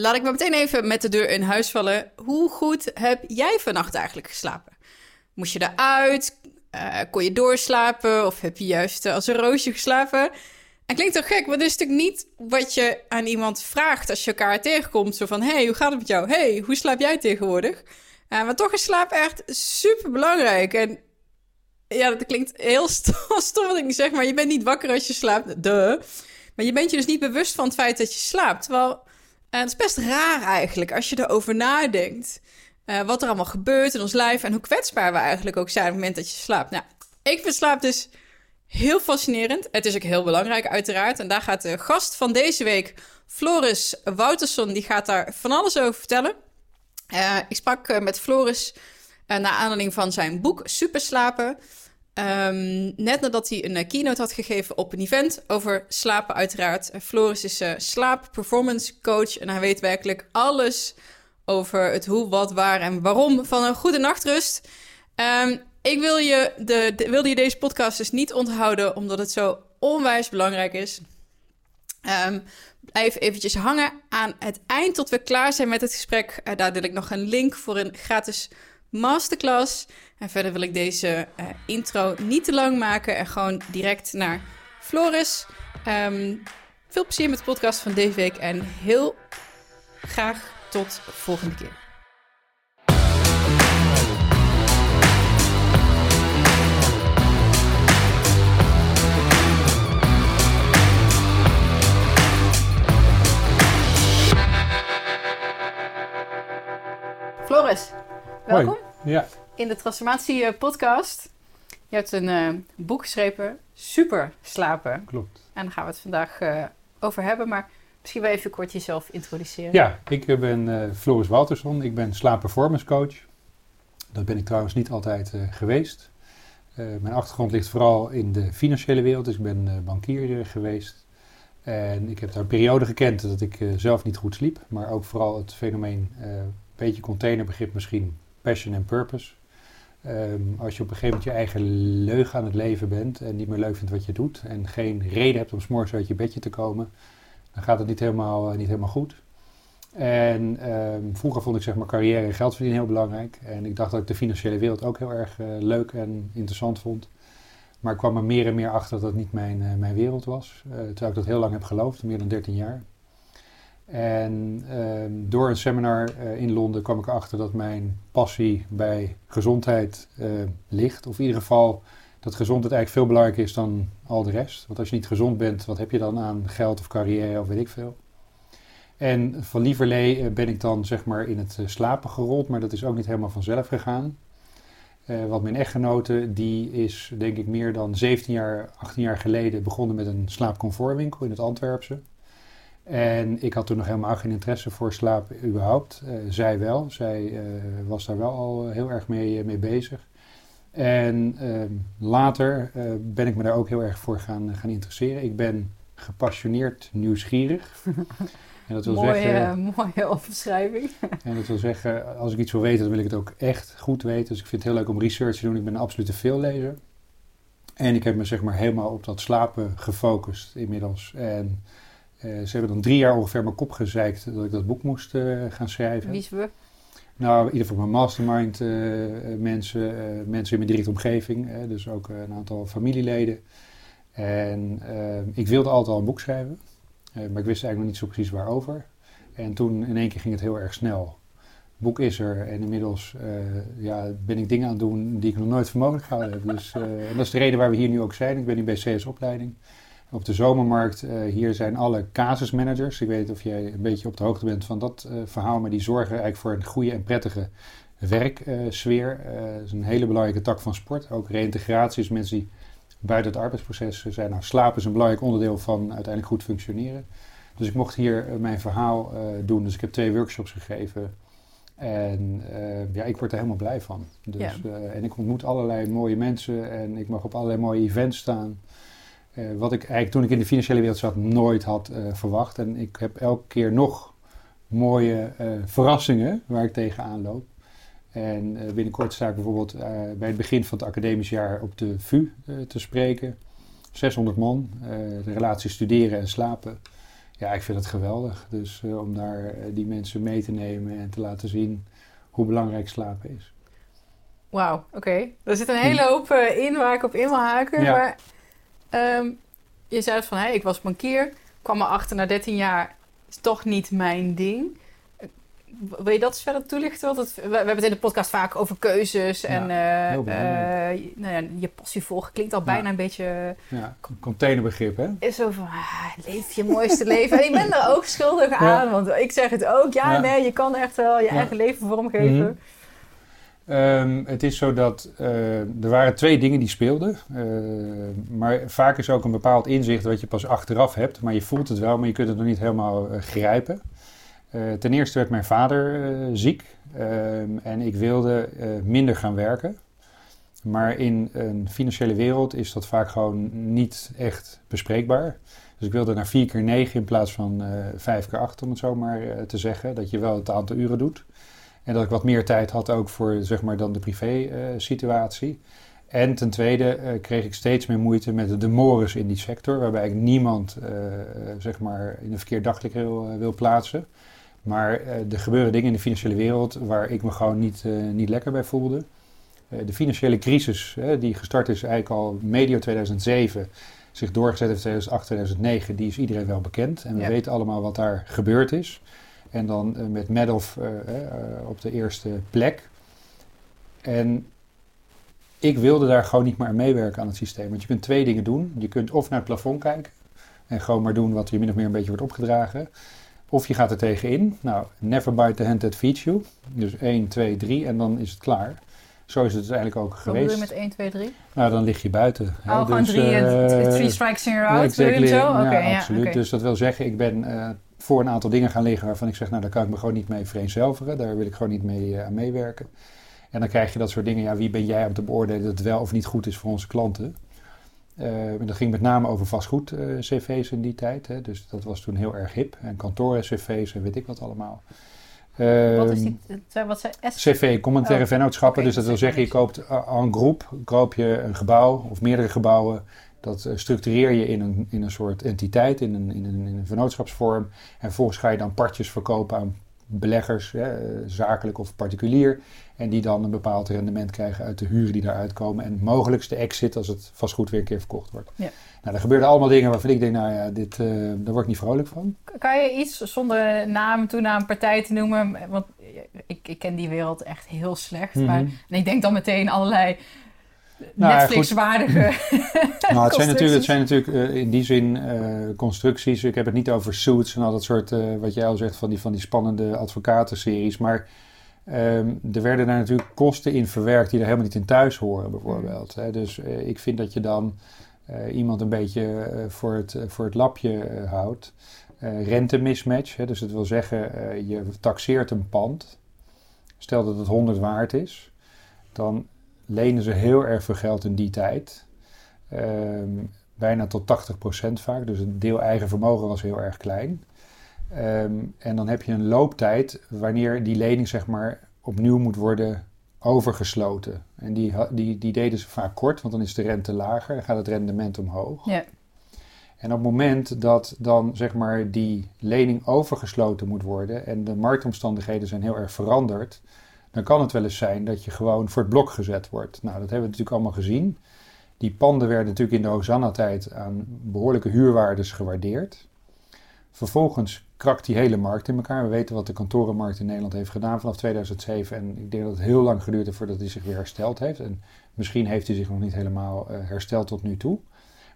laat ik maar meteen even met de deur in huis vallen. Hoe goed heb jij vannacht eigenlijk geslapen? Moest je eruit? Uh, kon je doorslapen? Of heb je juist als een roosje geslapen? En klinkt toch gek, maar dat is natuurlijk niet wat je aan iemand vraagt als je elkaar tegenkomt. Zo van, hey, hoe gaat het met jou? hey, hoe slaap jij tegenwoordig? Uh, maar toch is slaap echt super belangrijk. En ja, dat klinkt heel stom wat ik zeg, maar je bent niet wakker als je slaapt. Duh. Maar je bent je dus niet bewust van het feit dat je slaapt. Terwijl, uh, het is best raar eigenlijk als je erover nadenkt. Uh, wat er allemaal gebeurt in ons lijf en hoe kwetsbaar we eigenlijk ook zijn op het moment dat je slaapt. Nou, ik vind slaap dus heel fascinerend. Het is ook heel belangrijk, uiteraard. En daar gaat de gast van deze week, Floris Wouterson, die gaat daar van alles over vertellen. Uh, ik sprak met Floris uh, naar aanleiding van zijn boek Superslapen. Um, net nadat hij een keynote had gegeven op een event over slapen, uiteraard. Floris is uh, slaap-performance coach en hij weet werkelijk alles over het hoe, wat, waar en waarom van een goede nachtrust. Um, ik wil je, de, de, wilde je deze podcast dus niet onthouden, omdat het zo onwijs belangrijk is. Um, blijf eventjes hangen aan het eind tot we klaar zijn met het gesprek. Uh, daar deel ik nog een link voor een gratis masterclass. En verder wil ik deze uh, intro niet te lang maken en gewoon direct naar Floris. Um, veel plezier met de podcast van deze week en heel graag tot volgende keer. Floris, welkom Hoi. Ja. In de Transformatie Podcast. Je hebt een uh, boek geschreven, Super Slapen. Klopt. En daar gaan we het vandaag uh, over hebben. Maar misschien wel even kort jezelf introduceren. Ja, ik ben uh, Floris Walterson. Ik ben slaapperformance coach. Dat ben ik trouwens niet altijd geweest. mijn achtergrond ligt vooral in de financiële wereld. Dus ik ben bankier geweest. En ik heb daar een periode gekend dat ik zelf niet goed sliep. Maar ook vooral het fenomeen beetje containerbegrip misschien, passion en purpose. Um, als je op een gegeven moment je eigen leugen aan het leven bent en niet meer leuk vindt wat je doet en geen reden hebt om s'morgens uit je bedje te komen, dan gaat het niet helemaal, uh, niet helemaal goed. En um, vroeger vond ik zeg maar carrière en geld verdienen heel belangrijk. En ik dacht dat ik de financiële wereld ook heel erg uh, leuk en interessant vond. Maar ik kwam er meer en meer achter dat het niet mijn, uh, mijn wereld was. terwijl ik dat heel lang heb geloofd, meer dan 13 jaar. En um, door een seminar uh, in Londen kwam ik erachter dat mijn passie bij gezondheid uh, ligt. Of in ieder geval dat gezondheid eigenlijk veel belangrijker is dan al de rest. Want als je niet gezond bent, wat heb je dan aan geld of carrière of weet ik veel. En van lieverlee uh, ben ik dan zeg maar in het slapen gerold, maar dat is ook niet helemaal vanzelf gegaan. want mijn echtgenote, die is denk ik meer dan 17 jaar, 18 jaar geleden begonnen met een slaapcomfortwinkel in het Antwerpse. En ik had toen nog helemaal geen interesse voor slaap überhaupt. Uh, zij wel. Zij uh, was daar wel al heel erg mee, mee bezig. En uh, later ben ik me daar ook heel erg voor gaan, gaan interesseren. Ik ben gepassioneerd nieuwsgierig. En dat wil mooie, zeggen, mooie omschrijving. En dat wil zeggen, als ik iets wil weten, dan wil ik het ook echt goed weten. Dus ik vind het heel leuk om research te doen. Ik ben een absolute veellezer. En ik heb me zeg maar helemaal op dat slapen gefocust inmiddels. En uh, ze hebben dan drie jaar ongeveer mijn kop gezeikt dat ik dat boek moest uh, gaan schrijven. Wie is we? Nou, in ieder geval mijn mastermind uh, mensen, mensen in mijn directe omgeving, dus ook een aantal familieleden. En ik wilde altijd al een boek schrijven, maar ik wist eigenlijk nog niet zo precies waarover. En toen in één keer ging het heel erg snel. Het boek is er en inmiddels ja, ben ik dingen aan het doen die ik nog nooit voor mogelijk gehouden heb. Dus, en dat is de reden waar we hier nu ook zijn. Ik ben nu bij CS-opleiding. Op de zomermarkt, uh, hier zijn alle casusmanagers. Ik weet niet of jij een beetje op de hoogte bent van dat uh, verhaal, maar die zorgen eigenlijk voor een goede en prettige werksfeer. Uh, dat is een hele belangrijke tak van sport. Ook reïntegratie is mensen die buiten het arbeidsproces zijn. Nou, slaap is een belangrijk onderdeel van uiteindelijk goed functioneren. Dus ik mocht hier mijn verhaal doen. Dus ik heb twee workshops gegeven. En ja, ik word er helemaal blij van. Dus, ja. en ik ontmoet allerlei mooie mensen en ik mag op allerlei mooie events staan. Uh, wat ik eigenlijk toen ik in de financiële wereld zat nooit had uh, verwacht. En ik heb elke keer nog mooie uh, verrassingen waar ik tegenaan loop. En binnenkort sta ik bijvoorbeeld bij het begin van het academisch jaar op de VU te spreken. 600 man, de relatie studeren en slapen. ja, ik vind het geweldig. Dus eh, om daar eh, die mensen mee te nemen en te laten zien hoe belangrijk slapen is. Wauw, oké. Er zit een hele hoop eh, in waar ik op in wil haken. Ja. Maar ehm, je zei van, hey, ik was bankier. Kwam erachter na 13 jaar, is toch niet mijn ding. Wil je dat eens verder toelichten? Want het, we, we hebben het in de podcast vaak over keuzes. En eh, eh, nou ja, je passie volgen klinkt al Ja. bijna een beetje... Ja, containerbegrip, hè? Is zo van, ah, leef je mooiste leven. En ik ben er ook schuldig aan. Want ik zeg het ook. Ja, nee, je kan echt wel je eigen leven vormgeven. Mhm. Ehm, het is zo dat eh, er waren twee dingen die speelden. Eh, maar vaak is ook een bepaald inzicht wat je pas achteraf hebt. Maar je voelt het wel, maar je kunt het nog niet helemaal eh, grijpen. Ten eerste werd mijn vader ziek. Ehm, en ik wilde minder gaan werken. Maar in een financiële wereld is dat vaak gewoon niet echt bespreekbaar. Dus ik wilde naar 4 keer 9 in plaats van eh 5 keer 8, om het zo maar te zeggen. Dat je wel het aantal uren doet. En dat ik wat meer tijd had ook voor zeg maar, dan de privé-situatie. en ten tweede eh, kreeg ik steeds meer moeite met de mores in die sector. Waarbij ik niemand eh, eh, zeg maar in een verkeerd daglicht wil, eh, wil plaatsen. Maar eh, er gebeuren dingen in de financiële wereld waar ik me gewoon niet, eh, niet lekker bij voelde. Eh, de financiële crisis, die gestart is eigenlijk al medio 2007, zich doorgezet heeft in 2008, 2009, die is iedereen wel bekend. En we Ja. weten allemaal wat daar gebeurd is. En dan eh, met Madoff eh, eh, op de eerste plek. En ik wilde daar gewoon niet meer aan meewerken aan het systeem. Want je kunt twee dingen doen. Je kunt of naar het plafond kijken en gewoon maar doen wat je min of meer een beetje wordt opgedragen. Of je gaat er tegenin. Nou, never bite the hand that feeds you. Dus 1, 2, 3 en dan is het klaar. Zo is het uiteindelijk ook Wat bedoel je geweest. met 1, 2, 3? Nou, dan lig je buiten. hè. Oh, gewoon Dus, drie, en- eh, three strikes and you're ja, out. Exactly. zo? Ja, ja, absoluut. Dus dat wil zeggen, ik ben voor een aantal dingen gaan liggen waarvan ik zeg, nou daar kan ik me gewoon niet mee vereenzelvigen. Daar wil ik gewoon niet mee eh, aan meewerken. En dan krijg je dat soort dingen, ja, wie ben jij om te beoordelen dat het wel of niet goed is voor onze klanten? Eh, en dat ging met name over vastgoed-cv's in die tijd. Hè. Dus dat was toen heel erg hip. En kantoren-cv's en weet ik wat allemaal. Wat is Ehm, die? Wat S? CV, commentaire Oh, vennootschappen. dus dat wil zeg zeggen, je koopt uh, en groep, koop je een gebouw of meerdere gebouwen. Dat eh, structureer je in een, in een soort entiteit, in een, in, een, in een vennootschapsvorm. En vervolgens ga je dan partjes verkopen aan beleggers, hè, eh, zakelijk of particulier. En die dan een bepaald rendement krijgen uit de huren die daaruit komen. En mogelijk de exit als het vastgoed weer een keer verkocht wordt. Ja. Nou, er gebeurden allemaal dingen waarvan ik denk, nou ja, dit, eh, daar word ik niet vrolijk van. Kan je iets zonder naam, toenaam, partij te noemen? Want ik, ik ken die wereld echt heel slecht. Mhm. Maar, en ik denk dan meteen allerlei Nou Netflix-waardige Nou, het zijn natuurlijk, het zijn natuurlijk eh, in die zin eh, constructies. Ik heb het niet over suits en al dat soort, eh, wat jij al zegt, van die, van die spannende advocatenseries. Maar ehm, er werden daar natuurlijk kosten in verwerkt die er helemaal niet in thuis horen, bijvoorbeeld. Hè. Dus ik vind dat je dan iemand een beetje voor, het, voor het lapje houdt. Rente-mismatch, hè, dus dat wil zeggen, je taxeert een pand. Stel dat het 100 waard is, dan lenen ze heel erg veel geld in die tijd. Ehm, bijna tot 80% vaak. Dus het deel eigen vermogen was heel erg klein. Ehm, en dan heb je een looptijd wanneer die lening zeg maar opnieuw moet worden overgesloten. En die, die, die deden ze vaak kort, want dan is de rente lager, dan gaat het rendement omhoog. Ja. En op het moment dat dan zeg maar die lening overgesloten moet worden en de marktomstandigheden zijn heel erg veranderd, dan kan het wel eens zijn dat je gewoon voor het blok gezet wordt. Nou, dat hebben we natuurlijk allemaal gezien. Die panden werden natuurlijk in de Hosanna-tijd aan behoorlijke huurwaardes gewaardeerd. Vervolgens krakt die hele markt in elkaar. We weten wat de kantorenmarkt in Nederland heeft gedaan vanaf 2007. En ik denk dat het heel lang geduurd heeft voordat hij zich weer hersteld heeft. En misschien heeft hij zich nog niet helemaal eh, hersteld tot nu toe.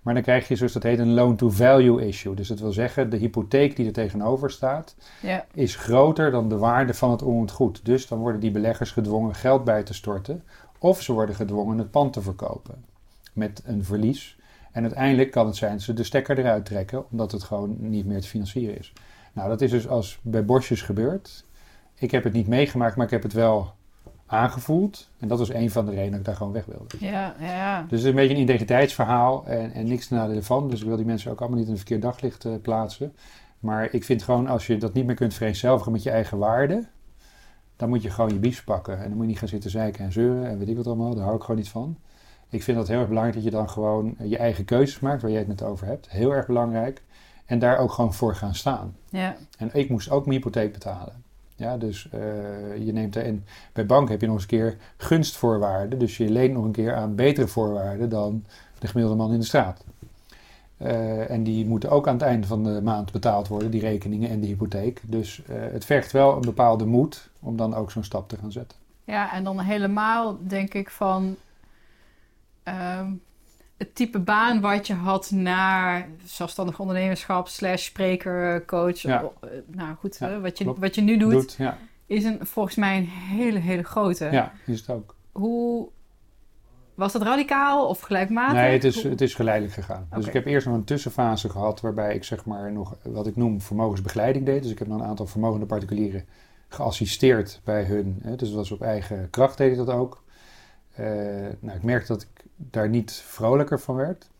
Maar dan krijg je, zoals dat heet, een loan-to-value issue. Dus dat wil zeggen, de hypotheek die er tegenover staat, Ja. is groter dan de waarde van het onroerend goed. Dus dan worden die beleggers gedwongen geld bij te storten. Of ze worden gedwongen het pand te verkopen. Met een verlies. En uiteindelijk kan het zijn dat ze de stekker eruit trekken. Omdat het gewoon niet meer te financieren is. Nou, dat is dus als bij Bosjes gebeurd. Ik heb het niet meegemaakt, maar ik heb het wel aangevoeld. En dat was een van de redenen dat ik daar gewoon weg wilde. Ja, ja, ja. Dus het is een beetje een integriteitsverhaal en, en niks ten nadele van. Dus ik wil die mensen ook allemaal niet in een verkeerd daglicht eh, plaatsen. Maar ik vind gewoon, als je dat niet meer kunt vereenzelvigen met je eigen waarde, dan moet je gewoon je biefs pakken. En dan moet je niet gaan zitten zeiken en zeuren en weet ik wat allemaal. Daar hou ik gewoon niet van. Ik vind dat heel erg belangrijk dat je dan gewoon je eigen keuzes maakt, waar jij het net over hebt. Heel erg belangrijk. En daar ook gewoon voor gaan staan. Ja. En ik moest ook mijn hypotheek betalen. Ja, dus uh, je neemt er, en bij bank heb je nog eens een keer gunstvoorwaarden. Dus je leent nog een keer aan betere voorwaarden dan de gemiddelde man in de straat. Uh, en die moeten ook aan het einde van de maand betaald worden, die rekeningen en de hypotheek. Dus uh, het vergt wel een bepaalde moed om dan ook zo'n stap te gaan zetten. Ja, en dan helemaal denk ik van um, het type baan wat je had naar zelfstandig ondernemerschap, slash spreker, coach. Ja. nou goed, Ja, wat, je, klopt. wat je nu doet, Doet, ja. is een, volgens mij een hele, hele grote. ja, is het ook. Hoe was dat radicaal of gelijkmatig? Nee, het is, het is geleidelijk gegaan. Dus ik heb eerst nog een tussenfase gehad waarbij ik zeg maar nog wat ik noem vermogensbegeleiding deed. Dus ik heb nog een aantal vermogende particulieren geassisteerd bij hun. Hè, dus dat was op eigen kracht deed ik dat ook. Eh, nou, ik merkte dat ik daar niet vrolijker van werd.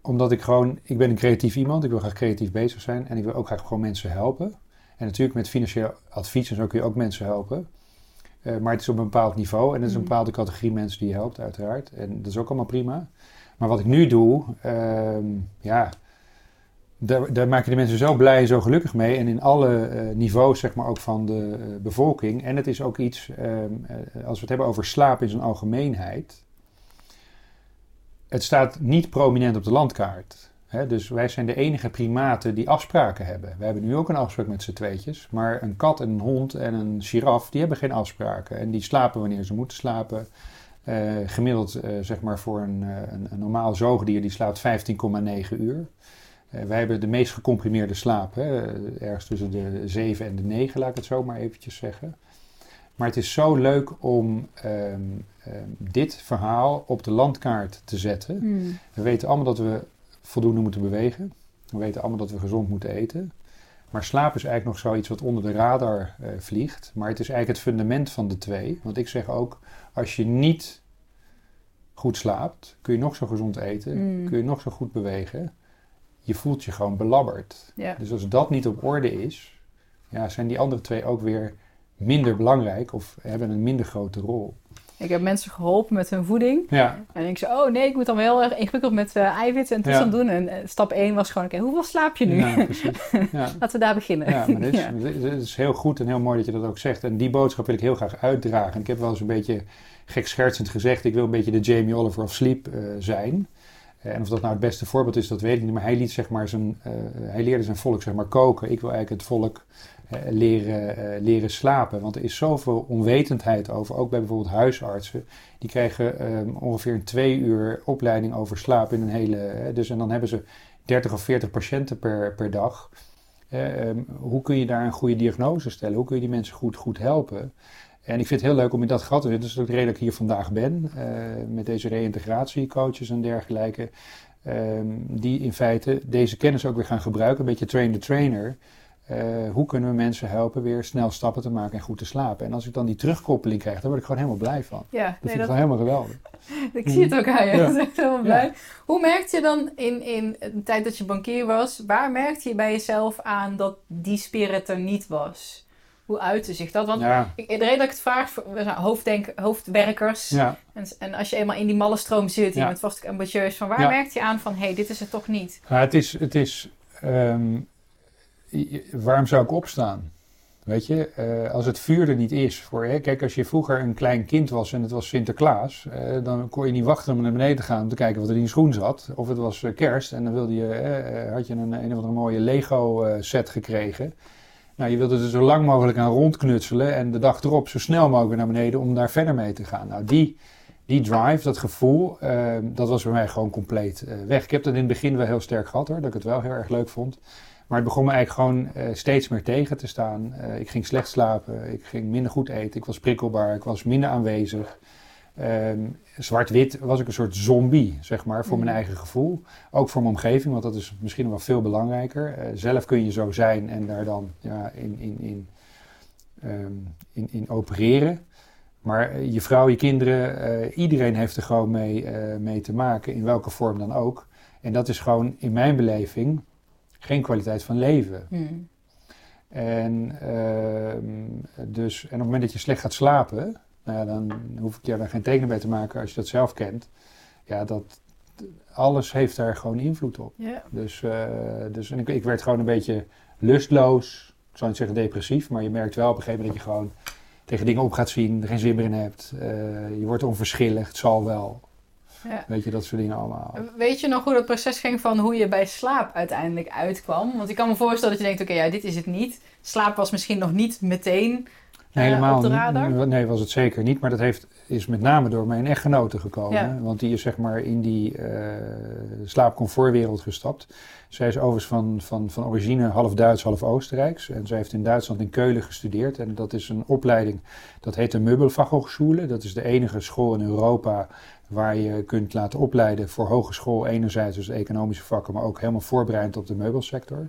Omdat ik gewoon, ik ben een creatief iemand, ik wil graag creatief bezig zijn en ik wil ook graag gewoon mensen helpen. En natuurlijk met financieel advies en zo kun je ook mensen helpen. Eh, maar het is op een bepaald niveau en het is een Mhm. bepaalde categorie mensen die je helpt, uiteraard. En dat is ook allemaal prima. Maar wat ik nu doe, ehm, ja, daar, daar maak je de mensen zo blij en zo gelukkig mee. En in alle eh, niveaus, zeg maar, ook van de eh, bevolking. En het is ook iets, ehm, eh, als we het hebben over slaap in zijn algemeenheid. Het staat niet prominent op de landkaart. Dus wij zijn de enige primaten die afspraken hebben. We hebben nu ook een afspraak met z'n tweetjes. Maar een kat en een hond en een giraf, die hebben geen afspraken. En die slapen wanneer ze moeten slapen. Eh, gemiddeld, eh, zeg maar, voor een, eh, een, een normaal zoogdier, die slaapt 15,9 uur. Eh, wij hebben de meest gecomprimeerde slaap, hè, ergens tussen de 7 en de 9, laat ik het zo maar eventjes zeggen. Maar het is zo leuk om ehm, ehm, dit verhaal op de landkaart te zetten. Hmm. We weten allemaal dat we voldoende moeten bewegen. We weten allemaal dat we gezond moeten eten. Maar slaap is eigenlijk nog zoiets wat onder de radar eh, vliegt. Maar het is eigenlijk het fundament van de twee. Want ik zeg ook, als je niet goed slaapt, kun je nog zo gezond eten, Mm. kun je nog zo goed bewegen. Je voelt je gewoon belabberd. Dus als dat niet op orde is, ja, zijn die andere twee ook weer minder belangrijk of hebben een minder grote rol. Ik heb mensen geholpen met hun voeding. Ja, En dan denk ik zo, oh nee, ik moet dan wel heel erg ingewikkeld met eh, eiwitten en toestand Ja. doen. En eh, stap 1 was gewoon, oké, hoeveel slaap je nu? ja precies. Ja. Laten we daar beginnen. Ja, maar dit is, dit is heel goed en heel mooi dat je dat ook zegt. En die boodschap wil ik heel graag uitdragen. En ik heb wel eens een beetje gek schertsend gezegd, ik wil een beetje de Jamie Oliver of Sleep eh, zijn. En of dat nou het beste voorbeeld is, dat weet ik niet. Maar hij, liet, zeg maar, zijn, hij leerde zijn volk zeg maar, koken. Ik wil eigenlijk het volk leren, eh, leren slapen. Want er is zoveel onwetendheid over, ook bij bijvoorbeeld huisartsen. Die krijgen ehm, ongeveer een twee uur opleiding over slaap in een hele... eh, dus en dan hebben ze 30 of 40 patiënten per, per dag. Eh, ehm, hoe kun je daar een goede diagnose stellen? Hoe kun je die mensen goed, goed helpen? En ik vind het heel leuk om in dat gat te zitten. Dat is ook de reden dat ik hier vandaag ben. eh, met deze reïntegratiecoaches en dergelijke. ehm, die in feite deze kennis ook weer gaan gebruiken. Een beetje train the trainer. Eh, hoe kunnen we mensen helpen weer snel stappen te maken en goed te slapen? En als ik dan die terugkoppeling krijg, dan word ik gewoon helemaal blij van. Dat Ja, nee, vind ik dat, gewoon helemaal geweldig. ik zie het ook aan je. Ja. Dat is echt helemaal blij. Hoe merkte je dan in, in de tijd dat je bankier was, waar merkte je bij jezelf aan dat die spirit er niet was? Hoe uitte zich dat? Want Ja, ik, de reden dat ik het vraag, we zijn hoofddenk, hoofdwerkers. ja. En, en als je eenmaal in die malle stroom zit, je Ja. bent vast ambitieus, van waar Ja. merkte je aan van, hé, hey, dit is het toch niet? Maar het is, het is ehm, waarom zou ik opstaan? Weet je, eh, als het vuur er niet is voor Kijk, als je vroeger een klein kind was en het was Sinterklaas, eh, dan kon je niet wachten om naar beneden te gaan om te kijken wat er in je schoen zat. Of het was eh, kerst en dan wilde je, had je een, een of andere mooie Lego eh, set gekregen. Nou, je wilde er zo lang mogelijk aan rondknutselen en de dag erop zo snel mogelijk naar beneden om daar verder mee te gaan. Nou, die, die drive, dat gevoel, dat was bij mij gewoon compleet weg. Ik heb dat in het begin wel heel sterk gehad hoor, dat ik het wel heel erg leuk vond. Maar het begon me eigenlijk gewoon eh, steeds meer tegen te staan. Eh, ik ging slecht slapen, ik ging minder goed eten, ik was prikkelbaar, ik was minder aanwezig. Ehm, Zwart-wit was ik een soort zombie, zeg maar, voor Mm. mijn eigen gevoel. Ook voor mijn omgeving, want dat is misschien nog wel veel belangrijker. Eh, zelf kun je zo zijn en daar dan ja, in, in, in, ehm, in, in opereren. Maar je vrouw, je kinderen, iedereen heeft er gewoon mee, mee te maken, in welke vorm dan ook. En dat is gewoon in mijn beleving geen kwaliteit van leven. Hmm. En, ehm, dus, en op het moment dat je slecht gaat slapen, nou ja, dan hoef ik je daar geen tekenen bij te maken als je dat zelf kent. Ja, dat, alles heeft daar gewoon invloed op. Dus, eh, dus en ik, ik werd gewoon een beetje lustloos. Ik zou niet zeggen depressief, maar je merkt wel op een gegeven moment dat je gewoon tegen dingen op gaat zien, er geen zin meer in hebt. Eh, je wordt onverschillig, het zal wel. Ja. Weet je, dat soort dingen allemaal. Weet je nog hoe dat proces ging van hoe je bij slaap uiteindelijk uitkwam? Want ik kan me voorstellen dat je denkt, oké, ja, dit is het niet. Slaap was misschien nog niet meteen Nee, eh, helemaal op de niet. radar. Nee, was het zeker niet. Maar dat heeft, is met name door mijn echtgenote gekomen. Ja. Want die is zeg maar in die eh slaapcomfortwereld gestapt. Zij is overigens van, van, van origine half Duits, half Oostenrijks. En zij heeft in Duitsland in Keulen gestudeerd. En dat is een opleiding, dat heet de Möbelfachhochschule. Dat is de enige school in Europa waar je kunt laten opleiden voor hogeschool. Enerzijds dus economische vakken, maar ook helemaal voorbereid op de meubelsector.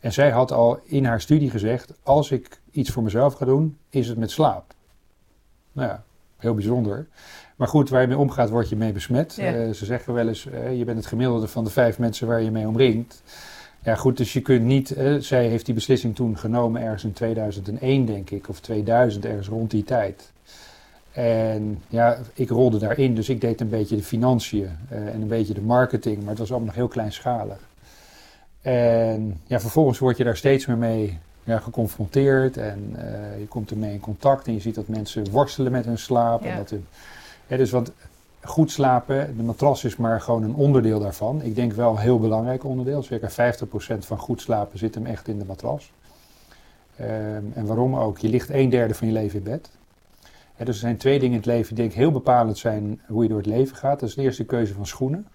En zij had al in haar studie gezegd: als ik iets voor mezelf ga doen, is het met slaap. Nou ja, heel bijzonder. Maar goed, waar je mee omgaat, word je mee besmet. Ja. Eh, ze zeggen wel eens: eh, je bent het gemiddelde van de vijf mensen waar je mee omringt. Ja, goed, dus je kunt niet. eh, zij heeft die beslissing toen genomen ergens in 2001, denk ik, of 2000, ergens rond die tijd. En ja, ik rolde daarin, dus ik deed een beetje de financiën eh, en een beetje de marketing, maar het was allemaal nog heel kleinschalig. En ja, vervolgens word je daar steeds meer mee ja, geconfronteerd en eh, je komt ermee in contact en je ziet dat mensen worstelen met hun slaap. Ja. En dat hun, ja, dus want goed slapen, de matras is maar gewoon een onderdeel daarvan. Ik denk wel een heel belangrijk onderdeel. Circa 50% van goed slapen zit hem echt in de matras. Ehm, en waarom ook? Je ligt een derde van je leven in bed. Dus er zijn twee dingen in het leven die denk ik heel bepalend zijn hoe je door het leven gaat. Dat is de eerste keuze van schoenen.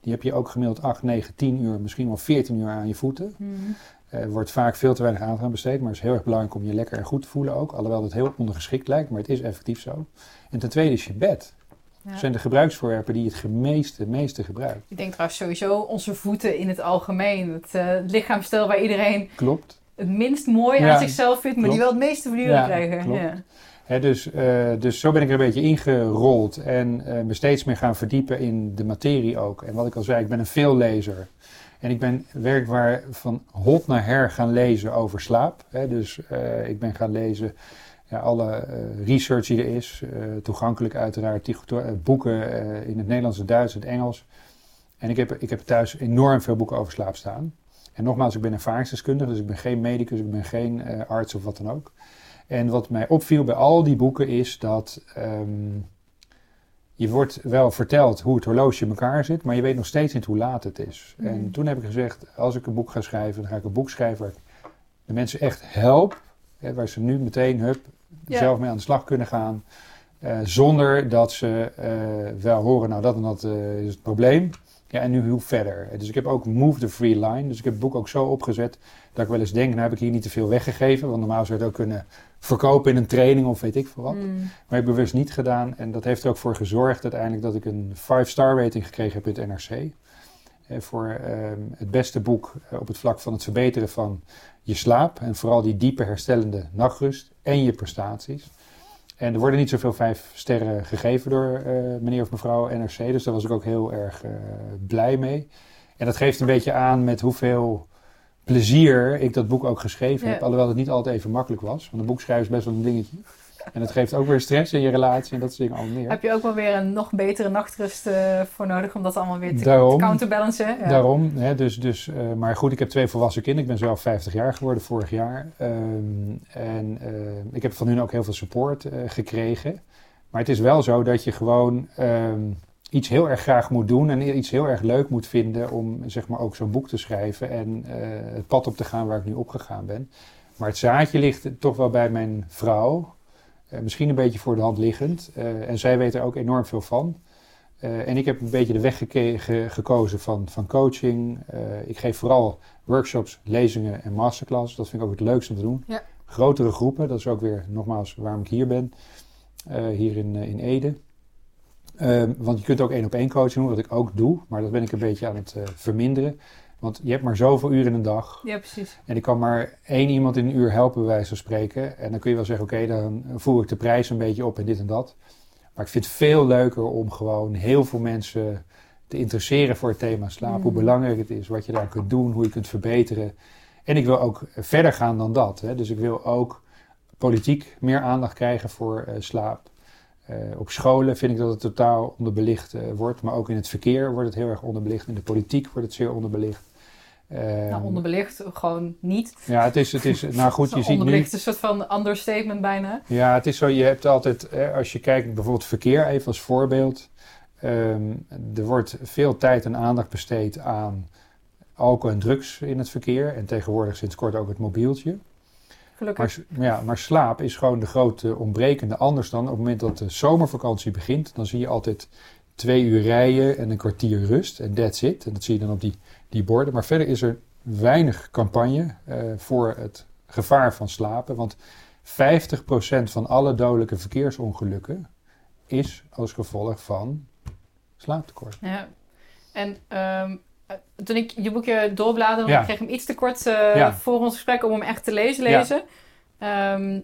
Die heb je ook gemiddeld 8, 9, 10 uur, misschien wel 14 uur aan je voeten. Er wordt vaak veel te weinig aandacht aan besteed, maar het is heel erg belangrijk om je lekker en goed te voelen ook. Alhoewel het heel ondergeschikt lijkt, maar het is effectief zo. En ten tweede is je bed. Ja. Dat zijn de gebruiksvoorwerpen die je het meeste, meeste gebruikt. Ik denk trouwens sowieso onze voeten in het algemeen. Het eh, lichaamsstijl waar iedereen Klopt. het minst mooi Ja, aan zichzelf vindt, maar die wel het meeste verduren Ja, krijgen. klopt. Dus, eh, dus zo ben ik er een beetje ingerold en eh, me steeds meer gaan verdiepen in de materie ook. En wat ik al zei, ik ben een veellezer. En ik ben werkbaar van hot naar her gaan lezen over slaap. Dus eh, ik ben gaan lezen ja, alle research die er is. toegankelijk uiteraard, boeken in het Nederlands, het Duits, het Engels. En ik heb, ik heb thuis enorm veel boeken over slaap staan. En nogmaals, ik ben ervaringsdeskundige, dus ik ben geen medicus, ik ben geen arts of wat dan ook. En wat mij opviel bij al die boeken is dat ehm, je wordt wel verteld hoe het horloge in elkaar zit, maar je weet nog steeds niet hoe laat het is. Mhm. En toen heb ik gezegd, als ik een boek ga schrijven, dan ga ik een boek schrijven waar ik de mensen echt help, hè, waar ze nu meteen hup, zelf mee aan de slag kunnen gaan, eh, zonder dat ze eh, wel horen, nou dat en dat eh, is het probleem. Ja, en nu hoe verder. Dus ik heb ook Move the Free Line. Dus ik heb het boek ook zo opgezet dat ik wel eens denk, nou heb ik hier niet te veel weggegeven. Want normaal zou je het ook kunnen verkopen in een training of weet ik veel wat. Mm. Maar ik heb bewust niet gedaan. En dat heeft er ook voor gezorgd uiteindelijk dat ik een 5-star rating gekregen heb in het NRC. Eh, voor ehm, het beste boek eh, op het vlak van het verbeteren van je slaap. En vooral die diepe herstellende nachtrust en je prestaties. En er worden niet zoveel vijf sterren gegeven door eh, meneer of mevrouw NRC. Dus daar was ik ook heel erg blij mee. En dat geeft een beetje aan met hoeveel plezier ik dat boek ook geschreven Ja. heb. Alhoewel het niet altijd even makkelijk was. Want een boek schrijven is best wel een dingetje. En het geeft ook weer stress in je relatie en dat soort dingen allemaal meer. Heb je ook wel weer een nog betere nachtrust eh, voor nodig om dat allemaal weer te, Daarom. te counterbalancen? Ja. Daarom, hè, dus, dus, eh, maar goed, ik heb twee volwassen kinderen. Ik ben zelf 50 jaar geworden vorig jaar. Ehm, en eh, ik heb van hun ook heel veel support eh, gekregen. Maar het is wel zo dat je gewoon ehm, iets heel erg graag moet doen en iets heel erg leuk moet vinden om zeg maar ook zo'n boek te schrijven en eh, het pad op te gaan waar ik nu opgegaan ben. Maar het zaadje ligt toch wel bij mijn vrouw. Eh, misschien een beetje voor de hand liggend. Eh, en zij weet er ook enorm veel van. En ik heb een beetje de weg ge- gekozen van, van coaching. Ik geef vooral workshops, lezingen en masterclass. Dat vind ik ook het leukste om te doen. Ja. Grotere groepen, dat is ook weer nogmaals waarom ik hier ben. hier in, in Ede. Ehm, want je kunt ook één op één coaching doen, wat ik ook doe. Maar dat ben ik een beetje aan het eh, verminderen. Want je hebt maar zoveel uren in een dag. Ja, precies. En ik kan maar één iemand in een uur helpen, bij wijze van spreken. En dan kun je wel zeggen, oké, dan voer ik de prijs een beetje op en dit en dat. Maar ik vind het veel leuker om gewoon heel veel mensen te interesseren voor het thema slaap. Mm. Hoe belangrijk het is, wat je daar kunt doen, hoe je kunt verbeteren. En ik wil ook verder gaan dan dat. Hè. Dus ik wil ook politiek meer aandacht krijgen voor eh, slaap. Eh, op scholen vind ik dat het totaal onderbelicht eh, wordt. Maar ook in het verkeer wordt het heel erg onderbelicht. In de politiek wordt het zeer onderbelicht. nou, Ehm, onderbelicht gewoon niet. ja, het is, het is, nou goed, je ziet nu... onderbelicht is een soort van understatement bijna. Ja, het is zo, je hebt altijd, hè, als je kijkt bijvoorbeeld verkeer, even als voorbeeld. ehm, er wordt veel tijd en aandacht besteed aan alcohol en drugs in het verkeer. En tegenwoordig sinds kort ook het mobieltje. Gelukkig. Maar, ja, maar slaap is gewoon de grote ontbrekende. Anders dan op het moment dat de zomervakantie begint, dan zie je altijd twee uur rijden en een kwartier rust. En that's it. En dat zie je dan op die, die borden. Maar verder is er weinig campagne eh, voor het gevaar van slapen. Want 50% van alle dodelijke verkeersongelukken is als gevolg van slaaptekort. Ja. En ehm, eh, toen ik je boekje doorbladerde, Ja. ik kreeg hem iets te kort eh, Ja. voor ons gesprek om hem echt te lezen. Ja. lezen. Ehm,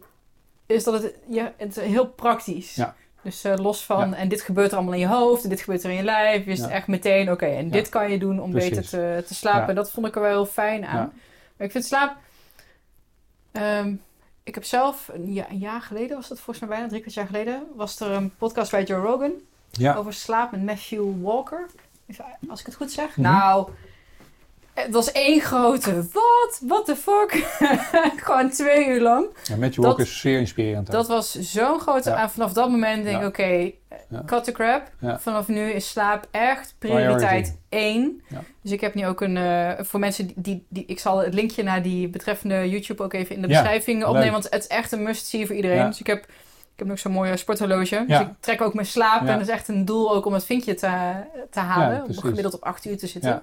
is dat het, ja, het is heel praktisch. Dus eh, los van, en dit gebeurt er allemaal in je hoofd, en dit gebeurt er in je lijf. Je wist Ja. echt meteen, oké, en dit kan je doen om Precies. beter te, te slapen. Dat vond ik er wel heel fijn aan. Maar ik vind slaap... ehm, ik heb zelf, een, een jaar geleden was dat volgens mij bijna, drie kwart jaar geleden, was er een podcast bij Joe Rogan over slaap met Matthew Walker. Even, Als ik het goed zeg. Mhm. Nou, het was één grote wat? What the fuck? Gewoon twee uur lang. ja dat- Walker is zeer inspirerend. ook. Dat was zo'n grote... Ja. En vanaf dat moment denk ik, Ja. oké, Ja. cut the crap. Vanaf nu is slaap echt prioriteit één. Dus ik heb nu ook een... eh, voor mensen die, die, die... Ik zal het linkje naar die betreffende YouTube ook even in de beschrijving opnemen. Want het is echt een must-see voor iedereen. Dus ik heb... Ik heb nog zo'n mooie sporthorloge. Dus ik trek ook mijn slaap. En dat is echt een doel ook om het vinkje te, te halen. om gemiddeld op acht uur te zitten.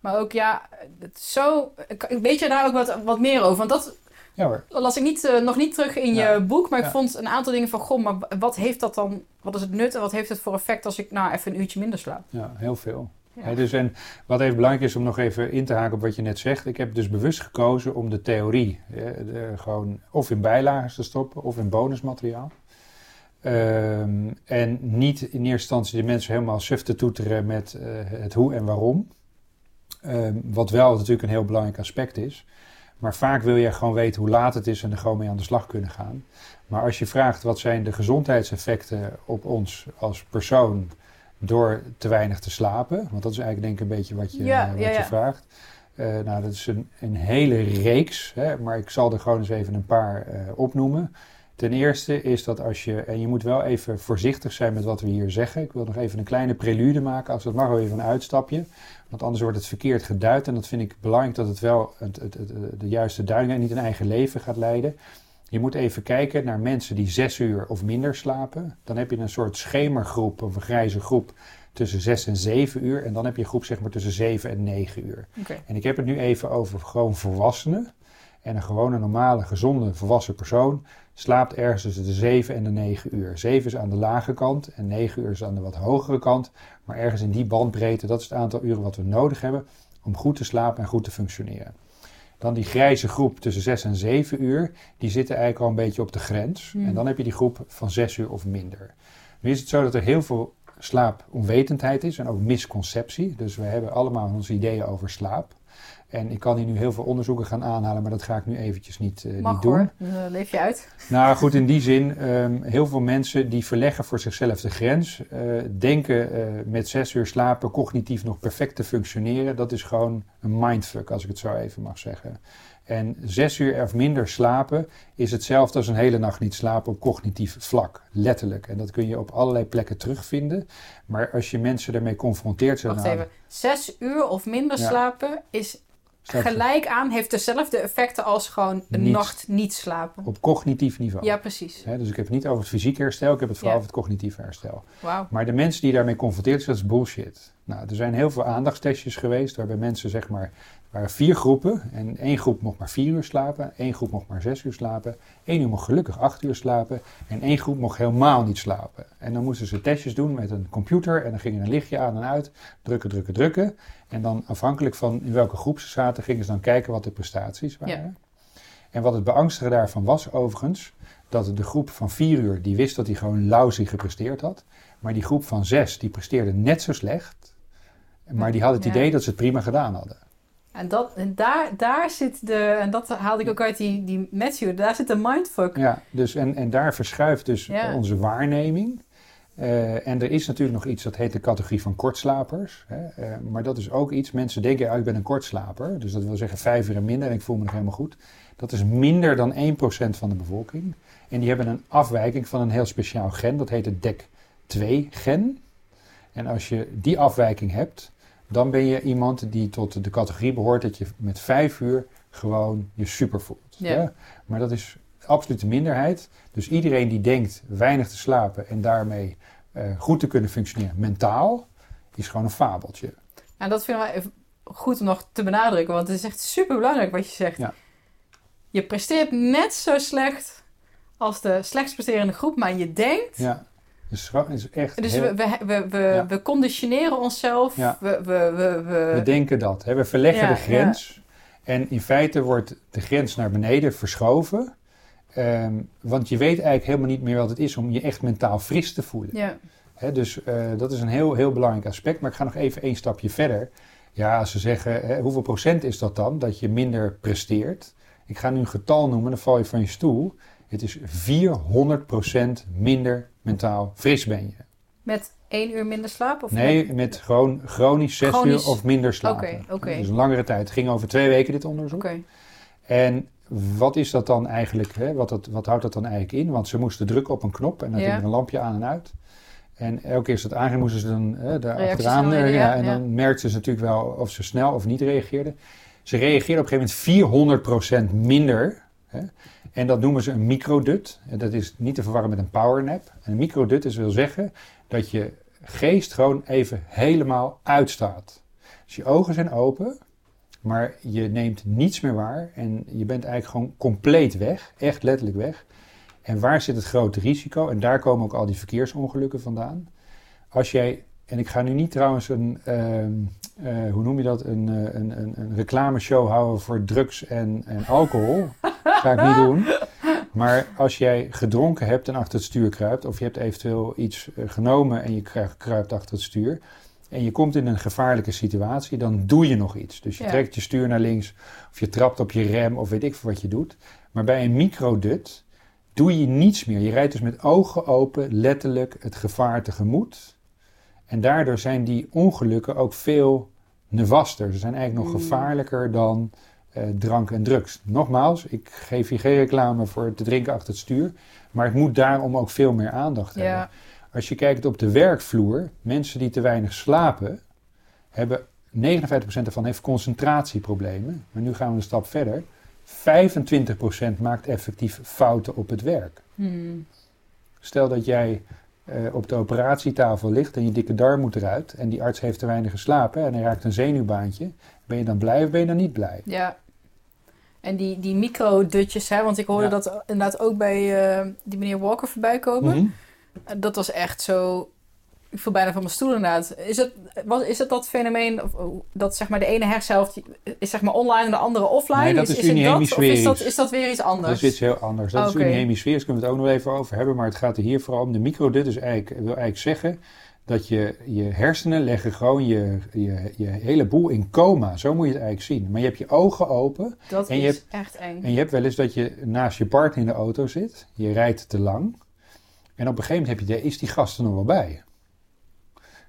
Maar ook ja, het zo... Weet je daar ook wat, wat meer over? Want dat Ja hoor. las ik niet, eh, nog niet terug in Ja. je boek. Maar ik Ja. vond een aantal dingen van... Goh, maar wat heeft dat dan... Wat is het nut en wat heeft het voor effect als ik nou even een uurtje minder slaap? Ja, heel veel. Dus en wat even belangrijk is om nog even in te haken op wat je net zegt. Ik heb dus bewust gekozen om de theorie de- gewoon of in bijlagen te stoppen of in bonusmateriaal. Ehm, en niet in eerste instantie de mensen helemaal suf te toeteren met eh, het hoe en waarom. Ehm, wat wel natuurlijk een heel belangrijk aspect is. Maar vaak wil je gewoon weten hoe laat het is en er gewoon mee aan de slag kunnen gaan. Maar als je vraagt wat zijn de gezondheidseffecten op ons als persoon door te weinig te slapen. Want dat is eigenlijk denk ik een beetje wat je, Ja, wat ja, je ja. vraagt. Eh, nou, dat is een, een hele reeks, hè, maar ik zal er gewoon eens even een paar eh, opnoemen. Ten eerste is dat als je, en je moet wel even voorzichtig zijn met wat we hier zeggen. Ik wil nog even een kleine prelude maken, als dat mag wel even een uitstapje. Want anders wordt het verkeerd geduid en dat vind ik belangrijk dat het wel het, het, het, de juiste duiding en niet een eigen leven gaat leiden. Je moet even kijken naar mensen die zes uur of minder slapen. Dan heb je een soort schemergroep of een grijze groep tussen zes en zeven uur. En dan heb je een groep zeg maar tussen zeven en negen uur. En ik heb het nu even over gewoon volwassenen. En een gewone, normale, gezonde, volwassen persoon slaapt ergens tussen de 7 en de 9 uur. 7 is aan de lage kant en 9 uur is aan de wat hogere kant. Maar ergens in die bandbreedte, dat is het aantal uren wat we nodig hebben om goed te slapen en goed te functioneren. Dan die grijze groep tussen 6 en 7 uur, die zitten eigenlijk al een beetje op de grens. Hmm. En dan heb je die groep van 6 uur of minder. Nu is het zo dat er heel veel slaaponwetendheid is en ook misconceptie. Dus we hebben allemaal onze ideeën over slaap. En ik kan hier nu heel veel onderzoeken gaan aanhalen, maar dat ga ik nu eventjes niet, eh, Mag niet doen. hoor, eh, leef je uit. Nou goed, in die zin, ehm, heel veel mensen die verleggen voor zichzelf de grens, eh, denken met zes uur slapen cognitief nog perfect te functioneren. Dat is gewoon een mindfuck, als ik het zo even mag zeggen. En zes uur of minder slapen is hetzelfde als een hele nacht niet slapen op cognitief vlak, letterlijk. En dat kun je op allerlei plekken terugvinden. Maar als je mensen daarmee confronteert, Wacht nou, even. Zes uur of minder Ja. slapen is gelijk aan, heeft dezelfde effecten als gewoon een Niet. nacht niet slapen. op cognitief niveau. Ja, precies. Dus ik heb het niet over het fysieke herstel, ik heb het vooral Ja. over het cognitieve herstel. Maar de mensen die daarmee confronteerd zijn, dat is bullshit. Nou, er zijn heel veel aandachtstestjes geweest waarbij mensen zeg maar, waren vier groepen en één groep mocht maar vier uur slapen, één groep mocht maar zes uur slapen, één uur mocht gelukkig acht uur slapen en één groep mocht helemaal niet slapen. En dan moesten ze testjes doen met een computer en dan ging er een lichtje aan en uit, drukken, drukken, drukken. En dan afhankelijk van in welke groep ze zaten, gingen ze dan kijken wat de prestaties waren. En wat het beangstige daarvan was overigens, dat de groep van vier uur, die wist dat hij gewoon lousy gepresteerd had. Maar die groep van zes, die presteerde net zo slecht. Maar die had het Ja. idee dat ze het prima gedaan hadden. En, dat, en daar, daar zit de, en dat haalde ik ook uit die, die Matthew, daar zit de mindfuck. Ja, dus en, en daar verschuift dus Ja. onze waarneming. Eh, en er is natuurlijk nog iets dat heet de categorie van kortslapers. Hè? Eh, maar dat is ook iets, mensen denken, ah, ik ben een kortslaper. Dus dat wil zeggen vijf uur en minder en ik voel me nog helemaal goed. Dat is minder dan 1% van de bevolking. En die hebben een afwijking van een heel speciaal gen, dat heet het DEC2-gen. En als je die afwijking hebt, dan ben je iemand die tot de categorie behoort dat je met vijf uur gewoon je super voelt. Ja. Ja? Maar dat is absoluut de minderheid. Dus iedereen die denkt weinig te slapen en daarmee eh, goed te kunnen functioneren mentaal, is gewoon een fabeltje. En dat vinden wij goed om nog te benadrukken, want het is echt super belangrijk wat je zegt. Ja. Je presteert net zo slecht als de slechtst presterende groep, maar je denkt. Ja, dus is echt. Dus heel- we, we, we, we, Ja. we conditioneren onszelf. Ja. We, we, we, denken dat. Hè? We verleggen Ja, de grens. En in feite wordt de grens naar beneden verschoven. Ehm, want je weet eigenlijk helemaal niet meer wat het is om je echt mentaal fris te voelen. ja. Hè, dus eh, dat is een heel, heel belangrijk aspect. Maar ik ga nog even één stapje verder. Ja, als ze zeggen, hè, hoeveel procent is dat dan dat je minder presteert? Ik ga nu een getal noemen, dan val je van je stoel. Het is 400% minder mentaal fris ben je. Met één uur minder slaap? Of Nee, met- met gewoon chronisch zes Chronisch- uur of minder slapen. Oké, oké. Dus een langere tijd. Het ging over twee weken dit onderzoek. Oké. En wat is dat dan eigenlijk? Hè? Wat, dat, wat houdt dat dan eigenlijk in? Want ze moesten drukken op een knop en dan Ja. ging er een lampje aan en uit. En elke keer als het aanging, moesten ze dan hè, daar Reacties achteraan. eh, ja, ja, en dan merkten ze natuurlijk wel of ze snel of niet reageerden. Ze reageerden op een gegeven moment 400% minder. Hè? En dat noemen ze een microdut. En dat is niet te verwarren met een powernap. En een microdut is wil zeggen dat je geest gewoon even helemaal uitstaat. Dus je ogen zijn open, maar je neemt niets meer waar. En je bent eigenlijk gewoon compleet weg. Echt letterlijk weg. En waar zit het grote risico? En daar komen ook al die verkeersongelukken vandaan. Als jij, en ik ga nu niet trouwens een, ehm, eh, hoe noem je dat, een, eh, een, een, een reclameshow houden voor drugs en, en alcohol. ga ik niet doen. Maar als jij gedronken hebt en achter het stuur kruipt, of je hebt eventueel iets eh, genomen en je kruipt, kruipt achter het stuur, en je komt in een gevaarlijke situatie, dan doe je nog iets. Dus je Ja. trekt je stuur naar links, of je trapt op je rem, of weet ik veel wat je doet. Maar bij een microdut doe je niets meer. Je rijdt dus met ogen open letterlijk het gevaar tegemoet. En daardoor zijn die ongelukken ook veel nevaster. Ze zijn eigenlijk nog Mm. gevaarlijker dan eh, drank en drugs. Nogmaals, ik geef hier geen reclame voor te drinken achter het stuur. Maar het moet daarom ook veel meer aandacht hebben. Als je kijkt op de werkvloer, mensen die te weinig slapen, hebben 59% ervan heeft concentratieproblemen. Maar nu gaan we een stap verder. 25% maakt effectief fouten op het werk. Hmm. Stel dat jij eh, op de operatietafel ligt en je dikke darm moet eruit en die arts heeft te weinig geslapen en hij raakt een zenuwbaantje. Ben je dan blij of ben je dan niet blij? Ja. En die, die micro-dutjes, hè, want ik hoorde Ja. dat inderdaad ook bij eh, die meneer Walker voorbij komen. Mhm. Dat was echt zo. Ik viel bijna van mijn stoel inderdaad. Is het, was, is het dat fenomeen of, oh, dat zeg maar de ene hersenhelft is zeg maar online en de andere offline? Nee, dat is het dat of is dat, is dat weer iets anders? Dat is iets heel anders. Dat Oh, is unihemisferisch, kunnen we het ook nog even over hebben. Maar het gaat er hier vooral om. De microdut is eigenlijk, wil eigenlijk zeggen dat je, je hersenen leggen gewoon je, je, je hele boel in coma. Zo moet je het eigenlijk zien. Maar je hebt je ogen open. dat en je is echt eng. En je hebt wel eens dat je naast je partner in de auto zit. Je rijdt te lang. En op een gegeven moment heb je idee, is die gast er nog wel bij?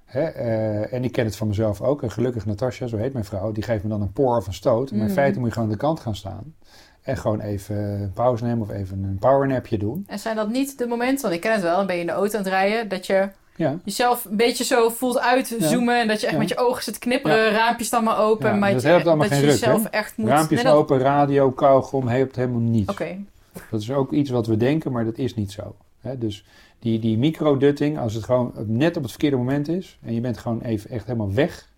Hè, eh, en ik ken het van mezelf ook. En gelukkig Natasja, zo heet mijn vrouw, die geeft me dan een poor of een stoot. Maar in Mm. feite moet je gewoon aan de kant gaan staan. En gewoon even een pauze nemen of even een powernapje doen. En zijn dat niet de momenten, want ik ken het wel, dan ben je in de auto aan het rijden, dat je Ja, jezelf een beetje zo voelt uitzoomen en dat je echt Ja. met je ogen zit knipperen, raampjes dan maar open. Maar dat je- helpt allemaal dat geen je ruk, echt moet... raampjes Nee, dat- open, radio, kauwgom, helpt helemaal niets. Oké, Dat is ook iets wat we denken, maar dat is niet zo. Hè? Dus die, die microdutting, als het gewoon net op het verkeerde moment is en je bent gewoon even echt helemaal weg,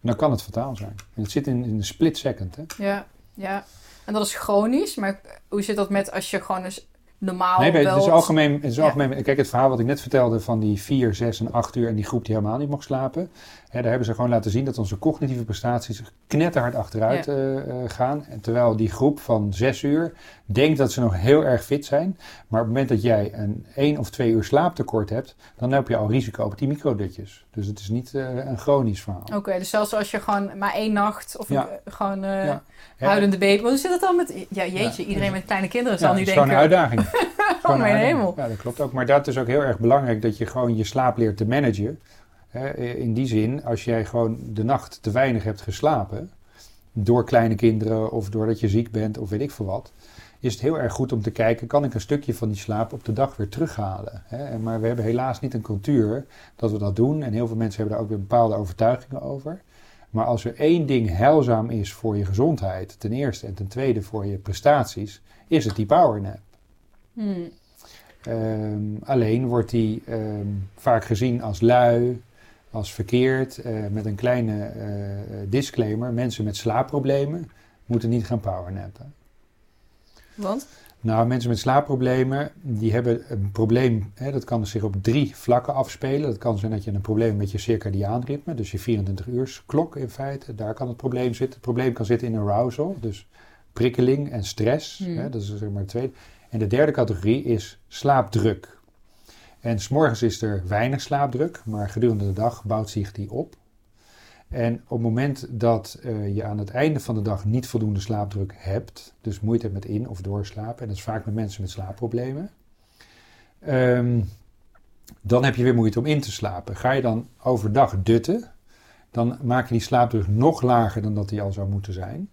dan kan het fataal zijn. En het zit in, in een split second. Hè? ja, ja. En dat is chronisch, maar hoe zit dat met als je gewoon eens normaal nee, nee, wel... het is algemeen. Het is Ja. algemeen Kijk, het verhaal wat ik net vertelde van die 4, 6 en 8 uur en die groep die helemaal niet mocht slapen. Hè, daar hebben ze gewoon laten zien dat onze cognitieve prestaties knetterhard achteruit Ja. eh, eh, gaan. En terwijl die groep van zes uur denkt dat ze nog heel erg fit zijn. Maar op het moment dat jij een één of twee uur slaaptekort hebt, dan heb je al risico op die microdutjes. Dus het is niet eh, een chronisch verhaal. Oké, dus zelfs als je gewoon maar één nacht of Ja. een- gewoon eh Ja. Huilende baby. Want hoe zit het dan met... Ja, jeetje, iedereen met kleine kinderen zal nu het is gewoon denken... een uitdaging. Het is gewoon Oh, een mijn uitdaging. hemel. Ja, dat klopt ook. Maar dat is ook heel erg belangrijk dat je gewoon je slaap leert te managen. In die zin, als jij gewoon de nacht te weinig hebt geslapen, door kleine kinderen of doordat je ziek bent of weet ik veel wat, is het heel erg goed om te kijken, kan ik een stukje van die slaap op de dag weer terughalen? Maar we hebben helaas niet een cultuur dat we dat doen. En heel veel mensen hebben daar ook weer bepaalde overtuigingen over. Maar als er één ding heilzaam is voor je gezondheid, ten eerste, en ten tweede voor je prestaties, is het die powernap. Hmm. Ehm, alleen wordt die ehm, vaak gezien als lui, als verkeerd, eh, met een kleine eh, disclaimer. Mensen met slaapproblemen moeten niet gaan powernappen. Want? Nou, mensen met slaapproblemen, die hebben een probleem, hè, dat kan zich op drie vlakken afspelen. Dat kan zijn dat je een probleem met je circadiaan ritme, dus je 24 uur klok in feite, daar kan het probleem zitten. Het probleem kan zitten in arousal, dus prikkeling en stress, Hmm. hè, dat is zeg maar het tweede. En de derde categorie is slaapdruk. En s'morgens is er weinig slaapdruk, maar gedurende de dag bouwt zich die op. En op het moment dat eh, je aan het einde van de dag niet voldoende slaapdruk hebt, dus moeite hebt met in- of doorslapen, en dat is vaak met mensen met slaapproblemen, ehm, dan heb je weer moeite om in te slapen. Ga je dan overdag dutten, dan maak je die slaapdruk nog lager dan dat die al zou moeten zijn.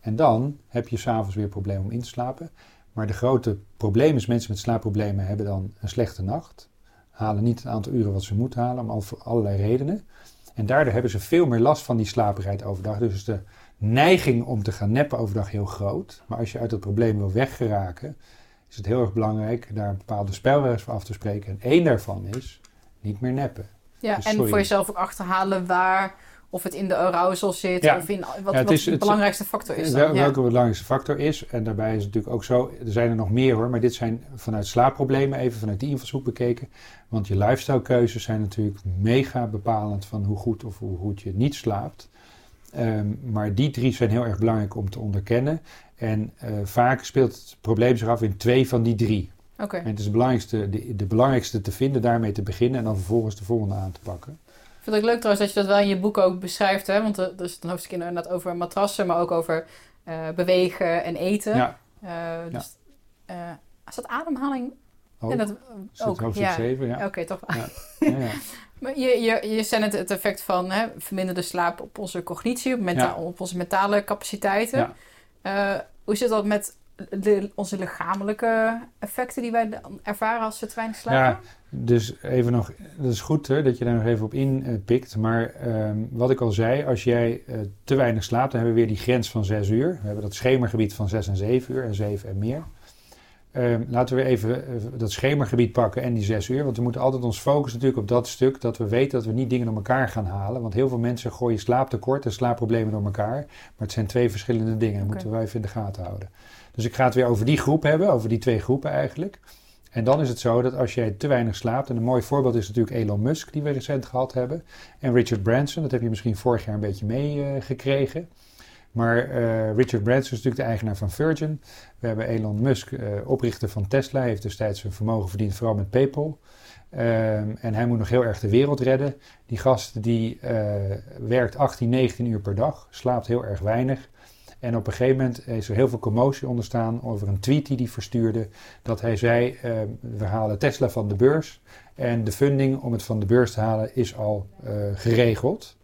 En dan heb je s'avonds weer problemen om in te slapen. Maar de grote probleem is, mensen met slaapproblemen hebben dan een slechte nacht. Halen niet het aantal uren wat ze moeten halen, om al- voor allerlei redenen. En daardoor hebben ze veel meer last van die slaperigheid overdag. Dus is de neiging om te gaan neppen overdag heel groot. Maar als je uit dat probleem wil weggeraken, is het heel erg belangrijk daar bepaalde spelregels voor af te spreken. En één daarvan is niet meer neppen. Ja, Dus en voor jezelf ook achterhalen waar... Of het in de arousal zit, Ja. of in wat, Ja, het wat de het- belangrijkste factor is dan. Ja. Welke de belangrijkste factor is. En daarbij is het natuurlijk ook zo, er zijn er nog meer hoor, maar dit zijn vanuit slaapproblemen, even vanuit die invalshoek bekeken. Want je lifestylekeuzes zijn natuurlijk mega bepalend van hoe goed of hoe goed je niet slaapt. Ehm, maar die drie zijn heel erg belangrijk om te onderkennen. En eh, vaak speelt het probleem zich af in twee van die drie. Oké. En het is de belangrijkste, de, de belangrijkste te vinden, daarmee te beginnen en dan vervolgens de volgende aan te pakken. Vind het ook leuk trouwens dat je dat wel in je boek ook beschrijft. Hè? Want er is een hoofdstuk inderdaad over matrassen, maar ook over eh, bewegen en eten. Ja, Eh, dus, eh, is dat ademhaling? ook. En dat, het ook, hoofdstuk ja. 7, ja. Oké, toch. Ja, ja. Maar je, je, je zei het, het effect van hè, verminderde slaap op onze cognitie, op, onze mentale capaciteiten. Hoe zit dat met de, onze lichamelijke effecten die wij ervaren als we te weinig slapen? Ja, dus even nog, dat is goed hè, dat je daar nog even op inpikt. maar ehm, wat ik al zei, als jij eh, te weinig slaapt, dan hebben we weer die grens van 6 uur. We hebben dat schemergebied van 6 en 7 uur en 7 en meer. Ehm, laten we even eh, dat schemergebied pakken en die 6 uur. Want we moeten altijd ons focussen natuurlijk op dat stuk dat we weten dat we niet dingen door elkaar gaan halen. Want heel veel mensen gooien slaaptekort en slaapproblemen door elkaar. Maar het zijn twee verschillende dingen. Dat moeten wij even in de gaten houden. Dus ik ga het weer over die groep hebben, over die twee groepen eigenlijk. En dan is het zo dat als jij te weinig slaapt, en een mooi voorbeeld is natuurlijk Elon Musk, die we recent gehad hebben, en Richard Branson, dat heb je misschien vorig jaar een beetje meegekregen. maar eh, Richard Branson is natuurlijk de eigenaar van Virgin. We hebben Elon Musk, eh, oprichter van Tesla, heeft destijds zijn vermogen verdiend, vooral met PayPal. Ehm, en hij moet nog heel erg de wereld redden. Die gast die eh, werkt 18, 19 uur per dag, slaapt heel erg weinig. En op een gegeven moment is er heel veel commotie ontstaan over een tweet die hij verstuurde. Dat hij zei, eh, we halen Tesla van de beurs. En de funding om het van de beurs te halen is al eh, geregeld.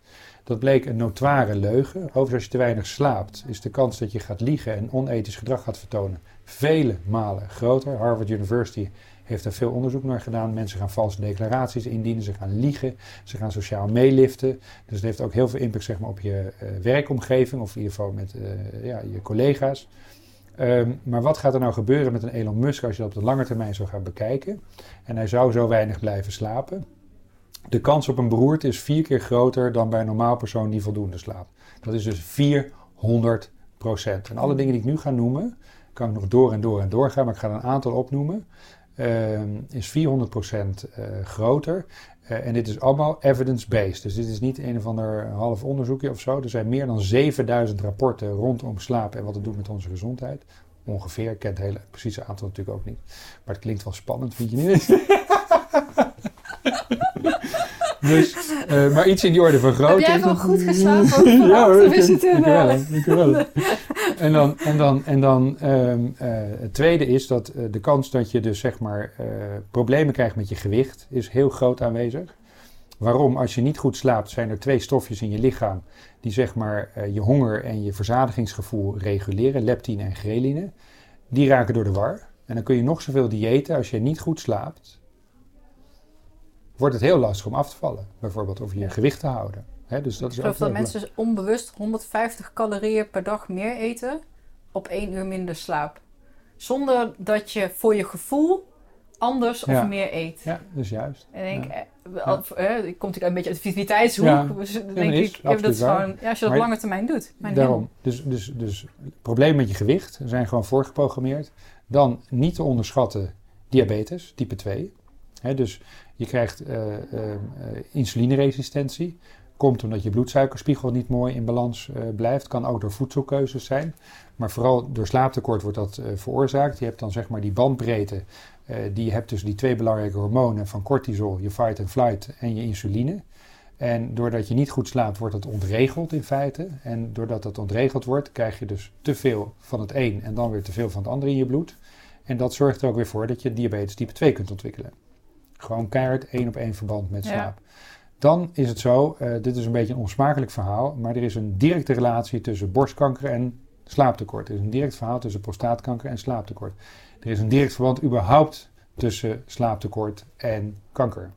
Dat bleek een notoire leugen. Overigens, als je te weinig slaapt, is de kans dat je gaat liegen en onethisch gedrag gaat vertonen vele malen groter. Harvard University heeft daar veel onderzoek naar gedaan. Mensen gaan valse declaraties indienen, ze gaan liegen, ze gaan sociaal meeliften. Dus het heeft ook heel veel impact zeg maar, op je eh, werkomgeving of in ieder geval met eh, ja, je collega's. Ehm, maar wat gaat er nou gebeuren met een Elon Musk als je dat op de lange termijn zou gaan bekijken? En hij zou zo weinig blijven slapen. De kans op een beroerte is vier keer groter dan bij een normaal persoon die voldoende slaapt. Dat is dus 400 procent. En alle dingen die ik nu ga noemen, kan ik nog door en door en door gaan, maar ik ga er een aantal opnoemen. Ehm, is 400% uh, groter. Uh, en dit is allemaal evidence-based. Dus dit is niet een of ander half onderzoekje of zo. Er zijn meer dan 7000 rapporten rondom slaap en wat het doet met onze gezondheid. Ongeveer, ik ken het hele precieze aantal natuurlijk ook niet. Maar het klinkt wel spannend, vind je niet? Dus, uh, maar iets in die orde van grootte. Heb jij wel goed geslapen? ja hoor, ik, ik, ik wel. En dan, en dan, en dan um, uh, het tweede is dat uh, de kans dat je dus zeg maar problemen krijgt met je gewicht is heel groot aanwezig. Waarom? Als je niet goed slaapt zijn er twee stofjes in je lichaam die zeg maar je honger en je verzadigingsgevoel reguleren, leptine en ghreline. Die raken door de war. En dan kun je nog zoveel diëten als je niet goed slaapt wordt het heel lastig om af te vallen. Bijvoorbeeld of je gewicht te houden. dus dat is ik geloof dat mensen onbewust 150 calorieën per dag meer eten op één uur minder slaap. Zonder dat je voor je gevoel anders of meer eet. Ja, dus juist. En denk, ja. eh, eh, ik kom natuurlijk een beetje uit de vitaliteitshoek. Ja. Dus denk ik, is, dat gewoon, ja, als je dat op lange termijn doet. daarom. Dus, dus, dus problemen met je gewicht zijn gewoon voorgeprogrammeerd. Dan niet te onderschatten diabetes, type 2. Dus je krijgt uh, uh, insulineresistentie. Komt omdat je bloedsuikerspiegel niet mooi in balans uh, blijft. Kan ook door voedselkeuzes zijn. Maar vooral door slaaptekort wordt dat veroorzaakt. Je hebt dan zeg maar die bandbreedte. die je hebt tussen die twee belangrijke hormonen van cortisol, je fight and flight en je insuline. En doordat je niet goed slaapt, wordt het ontregeld in feite. En doordat dat ontregeld wordt, krijg je dus te veel van het een en dan weer te veel van het andere in je bloed. En dat zorgt er ook weer voor dat je diabetes type 2 kunt ontwikkelen. Gewoon keihard één op één verband met slaap. Dan is het zo, uh, dit is een beetje een onsmakelijk verhaal, maar er is een directe relatie tussen borstkanker en slaaptekort. Er is een direct verhaal tussen prostaatkanker en slaaptekort. Er is een direct verband überhaupt tussen slaaptekort en kanker.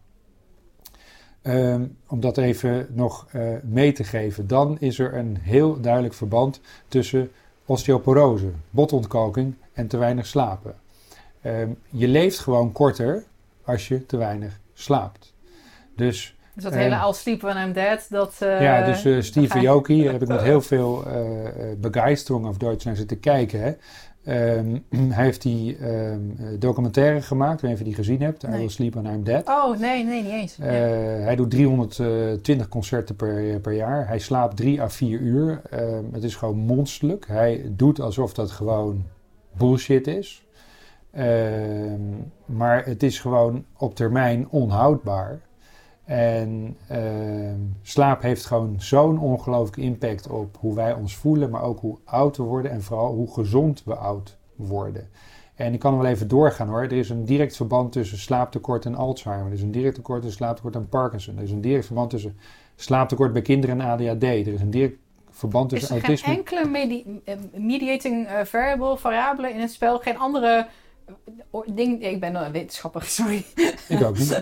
Um, om dat even nog uh, mee te geven, dan is er een heel duidelijk verband tussen osteoporose, botontkalking en te weinig slapen. Um, je leeft gewoon korter als je te weinig slaapt. Dus, dus dat hele I'll sleep when I'm dead, dat... Uh, ja, dus uh, Steve Aoki, daar heb ik met heel veel begeistering of Duits naar zitten kijken. Hè. Um, hij heeft die um, documentaire gemaakt, ik weet niet of je die gezien hebt. Nee. I Will Sleep When I'm Dead. Oh, nee, nee, niet eens. Uh, hij doet 320 concerten per, per jaar. Hij slaapt 3 à 4 uur. Um, het is gewoon monsterlijk. Hij doet alsof dat gewoon bullshit is. Ehm, maar het is gewoon op termijn onhoudbaar. En uh, slaap heeft gewoon zo'n ongelooflijke impact op hoe wij ons voelen, maar ook hoe oud we worden en vooral hoe gezond we oud worden. En ik kan wel even doorgaan hoor. Er is een direct verband tussen slaaptekort en Alzheimer. Er is een direct tekort tussen slaaptekort en Parkinson. Er is een direct verband tussen slaaptekort bij kinderen en ADHD. Er is een direct verband tussen autisme. Er is geen enkele medi eh, mediating uh, variable, variabele in het spel. Geen andere Ding, ik ben een wetenschapper, sorry. Ik ook niet.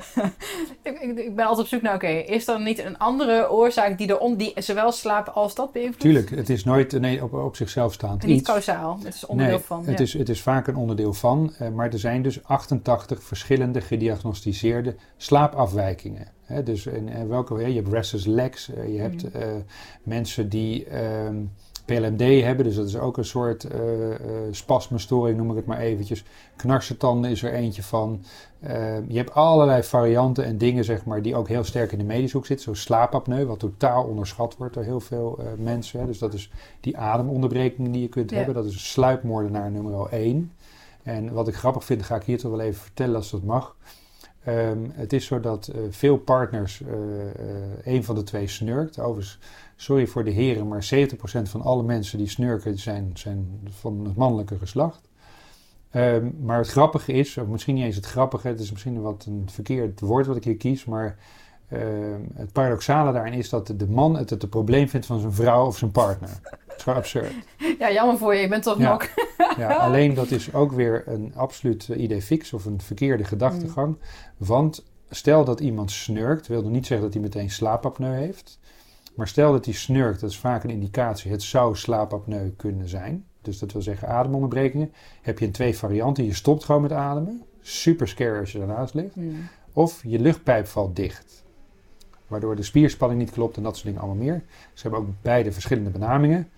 ik, ik, ik, ben altijd op zoek naar, oké, is er niet een andere oorzaak die, er die zowel slaap als dat beïnvloedt? Tuurlijk, het is nooit nee, op, op zichzelf staand niet kausaal, het is onderdeel nee, van. Het, is, het is vaak een onderdeel van, uh, maar er zijn dus 88 verschillende gediagnosticeerde slaapafwijkingen. Hè, dus in, in welke, je hebt restless legs, uh, je hebt uh, mensen die... Uh, PLMD hebben. Dus dat is ook een soort uh, spasmestoring, noem ik het maar eventjes. Knarsetanden is er eentje van. Uh, je hebt allerlei varianten en dingen, zeg maar, die ook heel sterk in de medische hoek zitten. Zoals slaapapneu, wat totaal onderschat wordt door heel veel mensen. Hè. Dus dat is die ademonderbreking die je kunt ja. hebben. Dat is sluipmoordenaar nummer 1. En wat ik grappig vind, ga ik hier toch wel even vertellen als dat mag. Um, het is zo dat uh, veel partners uh, uh, een van de twee snurkt. Overigens, sorry voor de heren, maar 70% van alle mensen die snurken zijn, zijn van het mannelijke geslacht. Um, maar het grappige is, of misschien niet eens het grappige, het is misschien wat een verkeerd woord wat ik hier kies, maar het paradoxale daarin is dat de man het het probleem vindt van zijn vrouw of zijn partner. Het is gewoon absurd. Ja, jammer voor je, je bent toch ja. nog. ja, alleen dat is ook weer een absoluut idee fix of een verkeerde gedachtegang. Mm. Want stel dat iemand snurkt, wil niet zeggen dat hij meteen slaapapneu heeft. Maar stel dat hij snurkt, dat is vaak een indicatie, het zou slaapapneu kunnen zijn. Dus dat wil zeggen ademonderbrekingen. Heb je in twee varianten, je stopt gewoon met ademen. Super scary als je daarnaast ligt. Of je luchtpijp valt dicht. Waardoor de spierspanning niet klopt en dat soort dingen allemaal meer. Ze hebben ook beide verschillende benamingen.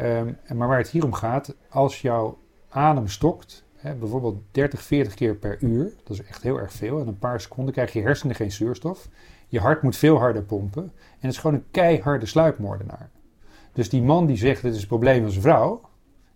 Um, maar waar het hier om gaat, als jouw adem stokt hè, bijvoorbeeld 30, 40 keer per uur, dat is echt heel erg veel. En een paar seconden krijg je hersenen geen zuurstof. Je hart moet veel harder pompen. En het is gewoon een keiharde sluipmoordenaar. Dus die man die zegt, dit is het probleem van zijn vrouw,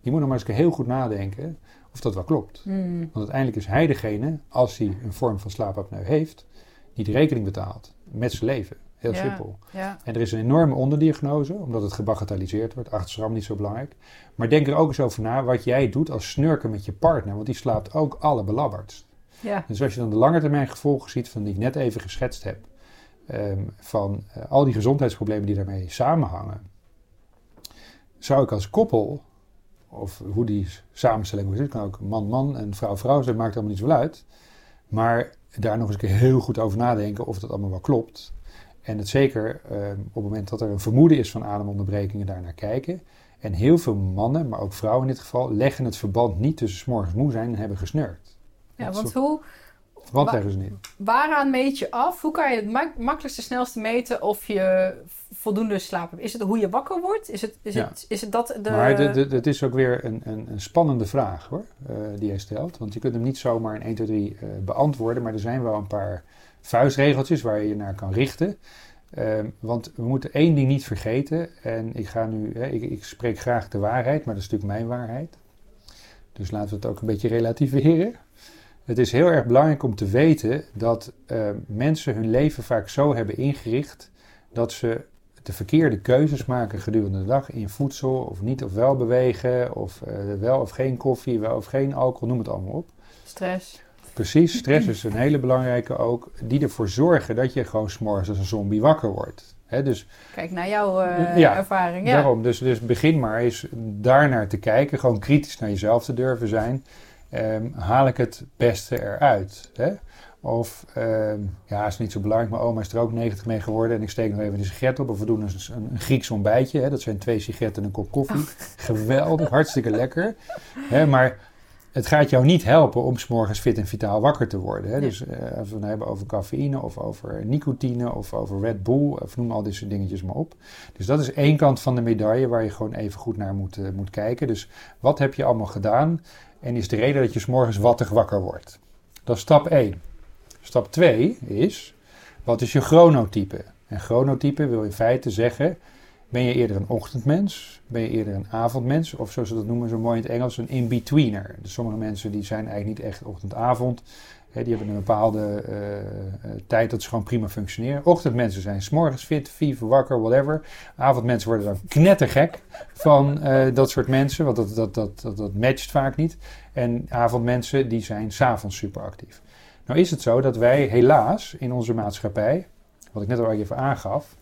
die moet nog maar eens heel goed nadenken of dat wel klopt. Hmm. Want uiteindelijk is hij degene, als hij een vorm van slaapapneu heeft, die de rekening betaalt met zijn leven. Heel Ja. simpel. Ja. En er is een enorme onderdiagnose, omdat het gebagatelliseerd wordt. Achterschram niet zo belangrijk. Maar denk er ook eens over na wat jij doet als snurken met je partner. Want die slaapt ook alle belabberdst. Ja. Dus als je dan de lange termijn gevolgen ziet van die ik net even geschetst heb. Ehm, van eh, al die gezondheidsproblemen die daarmee samenhangen. Zou ik als koppel, of hoe die samenstelling is, kan ook man-man en vrouw-vrouw zijn, maakt allemaal niet zoveel uit. Maar daar nog eens een keer heel goed over nadenken of dat allemaal wel klopt. En het zeker ehm, op het moment dat er een vermoeden is van ademonderbrekingen daarnaar kijken. En heel veel mannen, maar ook vrouwen in dit geval, leggen het verband niet tussen 's morgens moe zijn en hebben gesnurkt. ja, want hoe, Wat ze niet? waaraan meet je af? Hoe kan je het mak- makkelijkste, snelste meten of je voldoende slaap hebt? Is het hoe je wakker wordt? Is het, is Ja. het, is het dat de... Maar het is ook weer een, een, een spannende vraag hoor, eh, die hij stelt. Want je kunt hem niet zomaar in 1, 2, 3 eh, beantwoorden. Maar er zijn wel een paar vuistregeltjes waar je je naar kan richten. Ehm, want we moeten één ding niet vergeten. En ik ga nu, hè, ik, ik spreek graag de waarheid, maar dat is natuurlijk mijn waarheid. Dus laten we het ook een beetje relativeren. Het is heel erg belangrijk om te weten dat eh, mensen hun leven vaak zo hebben ingericht dat ze de verkeerde keuzes maken gedurende de dag in voedsel of niet of wel bewegen of eh, wel of geen koffie, wel of geen alcohol, noem het allemaal op. Stress. Precies, stress is een hele belangrijke ook, die ervoor zorgen dat je gewoon s'morgens als een zombie wakker wordt. Dus Kijk naar jouw eh, Ja, ervaring. Ja. Daarom, dus, dus begin maar eens daarnaar te kijken. Gewoon kritisch naar jezelf te durven zijn. Ehm, haal ik het beste eruit? Hè? Of, ehm, ja, is niet zo belangrijk, maar oma is er ook 90 mee geworden en ik steek nog even een sigaret op. Of we doen een, Grieks ontbijtje. Hè? Dat zijn twee sigaretten en een kop koffie. Geweldig, hartstikke lekker. Hè? Maar het gaat jou niet helpen om 's morgens fit en vitaal wakker te worden. Hè? Nee. Dus eh, als we het hebben over cafeïne of over nicotine of over Red Bull, of noem al dit soort dingetjes maar op. Dus dat is één kant van de medaille waar je gewoon even goed naar moet, eh, moet kijken. Dus wat heb je allemaal gedaan en is de reden dat je 's morgens wattig wakker wordt? Dat is stap 1. Stap 2 is, wat is je chronotype? En chronotype wil in feite zeggen, ben je eerder een ochtendmens? Ben je eerder een avondmens? Of zoals ze dat noemen zo mooi in het Engels, een in-betweener. Dus sommige mensen die zijn eigenlijk niet echt ochtend-avond. Die hebben een bepaalde eh, eh, tijd dat ze gewoon prima functioneren. Ochtendmensen zijn s'morgens fit, fever, wakker, whatever. Avondmensen worden dan knettergek van eh, dat soort mensen, want dat, dat, dat, dat, dat matcht vaak niet. En avondmensen die zijn s'avonds super actief. Nou is het zo dat wij helaas in onze maatschappij, wat ik net al even aangaf,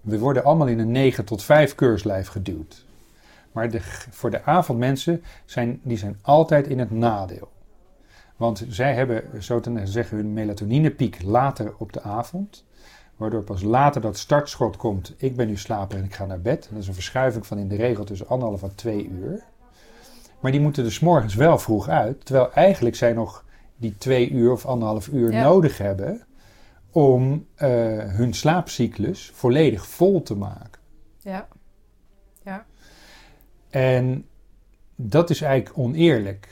we worden allemaal in een 9 tot 5 keurslijf geduwd. Maar de, voor de avondmensen zijn die zijn altijd in het nadeel. Want zij hebben, zo te zeggen, hun melatoninepiek later op de avond. Waardoor pas later dat startschot komt. Ik ben nu slapen en ik ga naar bed. Dat is een verschuiving van in de regel tussen anderhalf en twee uur. Maar die moeten dus morgens wel vroeg uit. Terwijl eigenlijk zij nog die twee uur of anderhalf uur Ja. nodig hebben. Om eh, hun slaapcyclus volledig vol te maken. Ja. En dat is eigenlijk oneerlijk,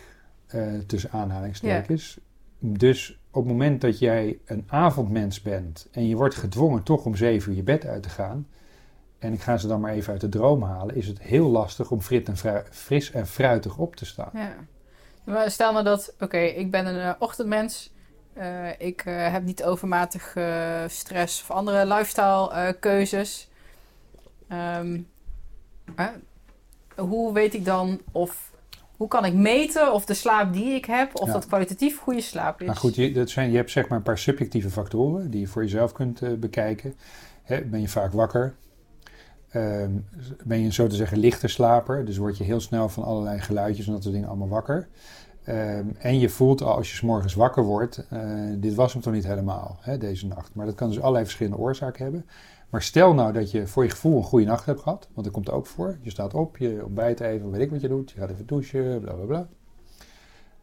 tussen aanhalingstekens. Dus op het moment dat jij een avondmens bent en je wordt gedwongen toch om zeven uur je bed uit te gaan, en ik ga ze dan maar even uit de droom halen, is het heel lastig om frit en fris en fruitig op te staan. ja. Maar stel nou dat, oké, ik ben een eh, ochtendmens. Eh, ik eh, heb niet overmatig eh, stress of andere lifestyle eh, keuzes. Ehm, hoe weet ik dan of... Hoe kan ik meten of de slaap die ik heb, of Ja. dat kwalitatief goede slaap is? Maar goed, je, dat zijn, je hebt zeg maar een paar subjectieve factoren die je voor jezelf kunt eh, bekijken. Hè, ben je vaak wakker? Ehm, ben je zo te zeggen lichte slaper? Dus word je heel snel van allerlei geluidjes en dat soort dingen allemaal wakker. Ehm, en je voelt al als je 's morgens wakker wordt, eh, dit was hem toch niet helemaal, hè, deze nacht. Maar dat kan dus allerlei verschillende oorzaken hebben. Maar stel nou dat je voor je gevoel een goede nacht hebt gehad, want dat komt ook voor. Je staat op, je ontbijt even, weet ik wat je doet, je gaat even douchen, bla bla bla.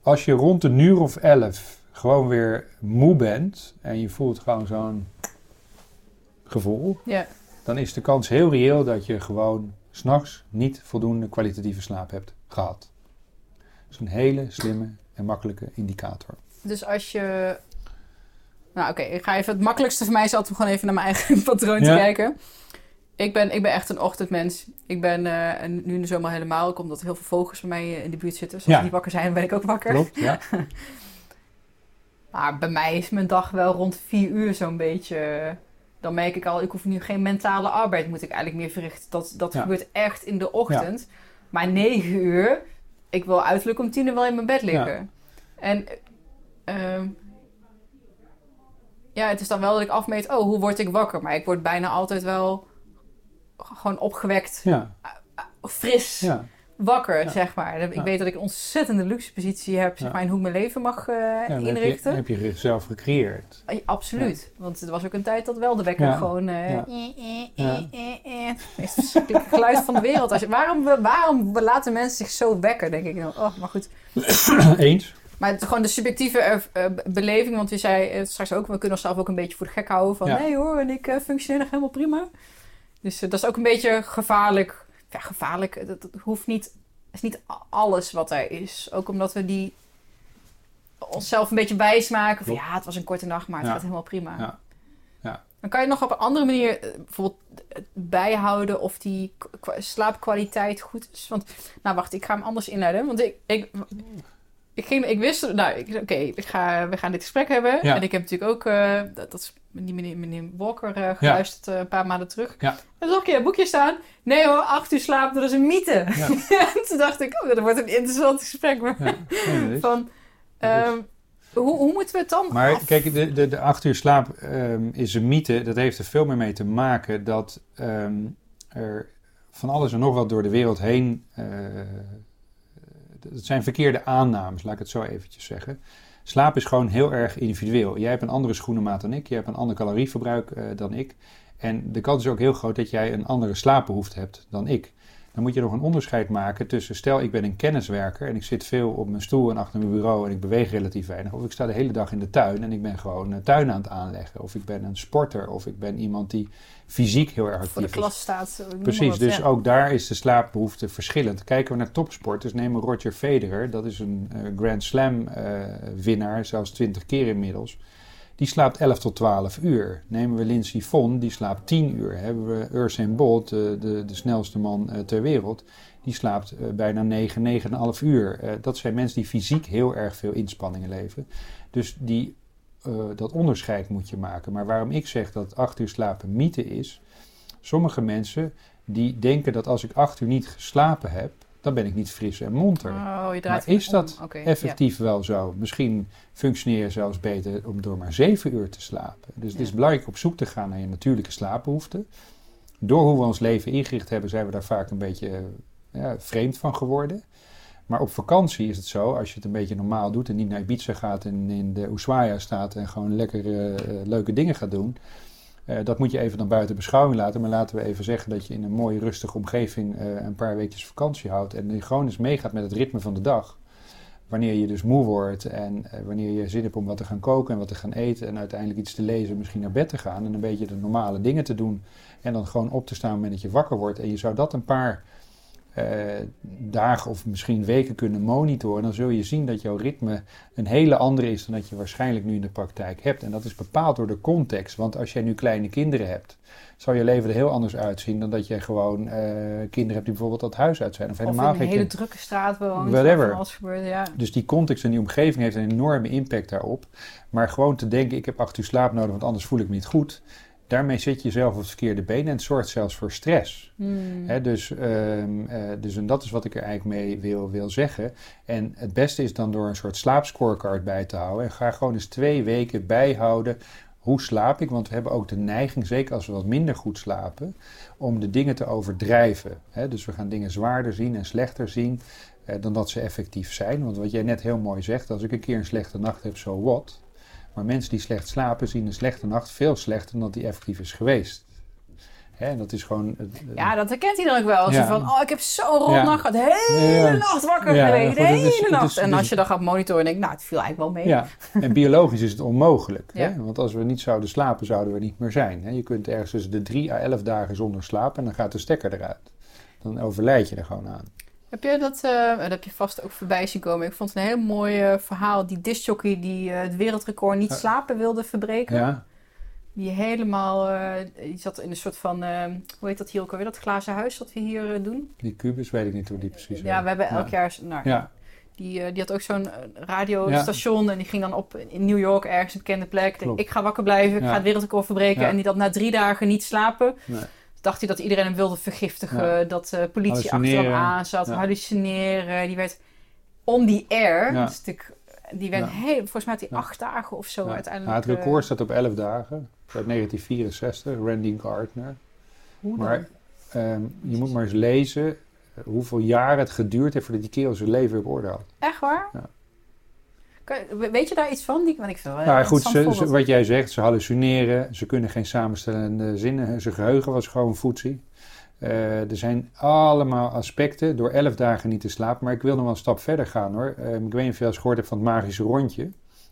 Als je rond een uur of elf gewoon weer moe bent en je voelt gewoon zo'n gevoel, Ja, dan is de kans heel reëel dat je gewoon s'nachts niet voldoende kwalitatieve slaap hebt gehad. Dat is een hele slimme en makkelijke indicator. Dus als je... Nou oké, ik ga even... Het makkelijkste voor mij is altijd om gewoon even naar mijn eigen patroon te kijken. Ik ben, ik ben echt een ochtendmens. Ik ben eh, en nu in de zomer helemaal, ook omdat er heel veel vogels bij mij eh, in de buurt zitten. Dus als Ja. die wakker zijn, ben ik ook wakker. Klopt, ja. Maar bij mij is mijn dag wel rond vier uur zo'n beetje. Dan merk ik al, ik hoef nu geen mentale arbeid, moet ik eigenlijk meer verrichten. Dat, dat Ja. gebeurt echt in de ochtend. Maar negen uur, ik wil uiterlijk om tien uur wel in mijn bed liggen. En ehm, ja, het is dan wel dat ik afmeet, oh, hoe word ik wakker? Maar ik word bijna altijd wel gewoon opgewekt, Ja, fris ja, wakker, Ja. zeg maar. Ik weet dat ik een ontzettende luxe positie heb, zeg maar, in hoe ik mijn leven mag eh, ja dan heb je, inrichten. heb je zelf gecreëerd. Absoluut. Want er was ook een tijd dat wel de wekker gewoon... eh, eh, eh, eh, eh, Het verschrikkelijke geluid van de wereld. Als je, waarom, waarom laten mensen zich zo wekken, denk ik. dan. Oh, maar goed. Eens? Maar het is gewoon de subjectieve eh, eh, beleving. Want je zei eh, straks ook, we kunnen onszelf ook een beetje voor de gek houden. Van Ja. nee hoor, en ik functioneer nog helemaal prima. Dus dat is ook een beetje gevaarlijk. Ja, gevaarlijk. Dat, dat hoeft niet... is niet alles wat er is. Ook omdat we die onszelf een beetje wijs maken. Van ja, het was een korte nacht, maar het Ja. gaat helemaal prima. Ja. Dan kan je nog op een andere manier bijvoorbeeld bijhouden of die slaapkwaliteit goed is. Want, nou wacht, ik ga hem anders inleiden. Want ik, ik, ik, ging, ik wist, nou, ik- oké, ik ga, we gaan dit gesprek hebben. Ja. En ik heb natuurlijk ook, eh, dat, dat is die meneer, meneer Walker eh, geluisterd eh, een paar maanden terug. Ja. En zag ik het boekje staan, nee hoor, acht uur slaap, dat is een mythe. En toen dacht ik, oh, dat wordt een interessant gesprek. Maar, nee, van, ehm, hoe, hoe moeten we het dan Maar af- kijk, de, de, de acht uur slaap ehm, is een mythe. Dat heeft er veel meer mee te maken dat ehm, er van alles en nog wat door de wereld heen. Het zijn verkeerde aannames, laat ik het zo eventjes zeggen. Slaap is gewoon heel erg individueel. Jij hebt een andere schoenenmaat dan ik, jij hebt een ander calorieverbruik eh, dan ik. En de kans is ook heel groot dat jij een andere slaapbehoefte hebt dan ik. Dan moet je nog een onderscheid maken tussen, stel ik ben een kenniswerker en ik zit veel op mijn stoel en achter mijn bureau en ik beweeg relatief weinig. Of ik sta de hele dag in de tuin en ik ben gewoon een tuin aan het aanleggen. Of ik ben een sporter of ik ben iemand die fysiek heel erg actief voor de klas staat? maar Precies, wat, dus ja. ook daar is de slaapbehoefte verschillend. Kijken we naar topsporters, nemen we Roger Federer, dat is een eh, Grand Slam eh, winnaar, zelfs 20 keer inmiddels. Die slaapt 11 tot 12 uur. Nemen we Lindsey Vonn, die slaapt 10 uur. Hebben we Usain Bolt, de, de, de snelste man eh, ter wereld, die slaapt eh, bijna 9, 9,5 uur. Eh, dat zijn mensen die fysiek heel erg veel inspanningen leveren. Dus die, eh, dat onderscheid moet je maken. Maar waarom ik zeg dat 8 uur slapen mythe is, sommige mensen die denken dat als ik 8 uur niet geslapen heb, dan ben ik niet fris en monter. Oh, Maar is dat effectief wel zo. Misschien functioneer je zelfs beter om door maar zeven uur te slapen. Dus het is belangrijk op zoek te gaan naar je natuurlijke slaapbehoeften. Door hoe we ons leven ingericht hebben, zijn we daar vaak een beetje eh, ja, vreemd van geworden. Maar op vakantie is het zo, als je het een beetje normaal doet en niet naar Ibiza gaat en in de Ushuaia staat en gewoon lekker eh, eh, leuke dingen gaat doen. eh, dat moet je even dan buiten beschouwing laten. Maar laten we even zeggen dat je in een mooie rustige omgeving een paar weekjes vakantie houdt. En gewoon eens meegaat met het ritme van de dag. Wanneer je dus moe wordt en wanneer je zin hebt om wat te gaan koken en wat te gaan eten. En uiteindelijk iets te lezen, misschien naar bed te gaan. En een beetje de normale dingen te doen. En dan gewoon op te staan op je wakker wordt. En je zou dat een paar eh, dagen of misschien weken kunnen monitoren. Dan zul je zien dat jouw ritme een hele andere is dan dat je waarschijnlijk nu in de praktijk hebt. En dat is bepaald door de context. Want als jij nu kleine kinderen hebt, zal je leven er heel anders uitzien dan dat jij gewoon eh, kinderen hebt die bijvoorbeeld dat huis uit zijn. Of Of helemaal in een hele kind. drukke straat woont. Whatever. alles gebeurt, ja. Dus die context en die omgeving heeft een enorme impact daarop. Maar gewoon te denken, ik heb acht uur slaap nodig, want anders voel ik me niet goed. Daarmee zet je jezelf op het verkeerde been en het zorgt zelfs voor stress. Hmm. Dus, ehm, eh, dus en dat is wat ik er eigenlijk mee wil, wil zeggen. En het beste is dan door een soort slaapscorecard bij te houden. En ga gewoon eens twee weken bijhouden. Hoe slaap ik? Want we hebben ook de neiging, zeker als we wat minder goed slapen, om de dingen te overdrijven. Dus we gaan dingen zwaarder zien en slechter zien eh, dan dat ze effectief zijn. Want wat jij net heel mooi zegt, als ik een keer een slechte nacht heb, so what? Maar mensen die slecht slapen zien een slechte nacht veel slechter dan dat die effectief is geweest. Hè, en dat is gewoon... eh, Ja, dat herkent hij dan ook wel. Zo Ja. van, oh, ik heb zo'n rot Ja. nacht gehad. De hele Ja. nacht wakker geweest. De is- hele nacht. is- en als je dan gaat monitoren, denk ik, nou, het viel eigenlijk wel mee. Ja, en biologisch is het onmogelijk. Hè? Want als we niet zouden slapen, zouden we niet meer zijn. Hè? Je kunt ergens tussen de 3 à 11 dagen zonder slaap en dan gaat de stekker eruit. Dan overlijd je er gewoon aan. Heb je dat, eh, dat heb je vast ook voorbij zien komen. Ik vond het een heel mooi eh, verhaal. Die discjockey die eh, het wereldrecord niet slapen wilde verbreken. Ja, Die helemaal, die zat in een soort van, hoe heet dat hier ook alweer? Dat glazen huis wat we hier doen. die kubus weet ik niet hoe die precies Ja, heet. we hebben elk Ja. jaar, nou, Ja, die, die had ook zo'n radiostation en die ging dan op in New York ergens een bekende plek. Klopt. Ik ga wakker blijven, ik ga het wereldrecord verbreken. En die dat na drie dagen niet slapen. nee. Dacht hij dat iedereen hem wilde vergiftigen. Ja. Dat de politie achter hem aan zat. Ja. Hallucineren. Die werd on the air. Ja. Dus natuurlijk, die werd heel, volgens mij had hij acht dagen of zo Ja. uiteindelijk. Het record eh, staat op 11 dagen. Uit 1964, Randy Gardner. hoe dan? Maar ehm, je moet maar eens lezen eh, hoeveel jaren het geduurd heeft voordat die kerel zijn leven op orde had. Echt waar? Ja. Weet je daar iets van? Die, want ik vind wel Nou goed, ze, ze- wat jij zegt, ze hallucineren, ze kunnen geen samenstellende zinnen. Zijn geheugen was gewoon voetzie. Eh, er zijn allemaal aspecten door 11 dagen niet te slapen. Maar ik wil nog wel een stap verder gaan hoor. Eh, ik weet niet of je eens gehoord hebt van het magische rondje. Maar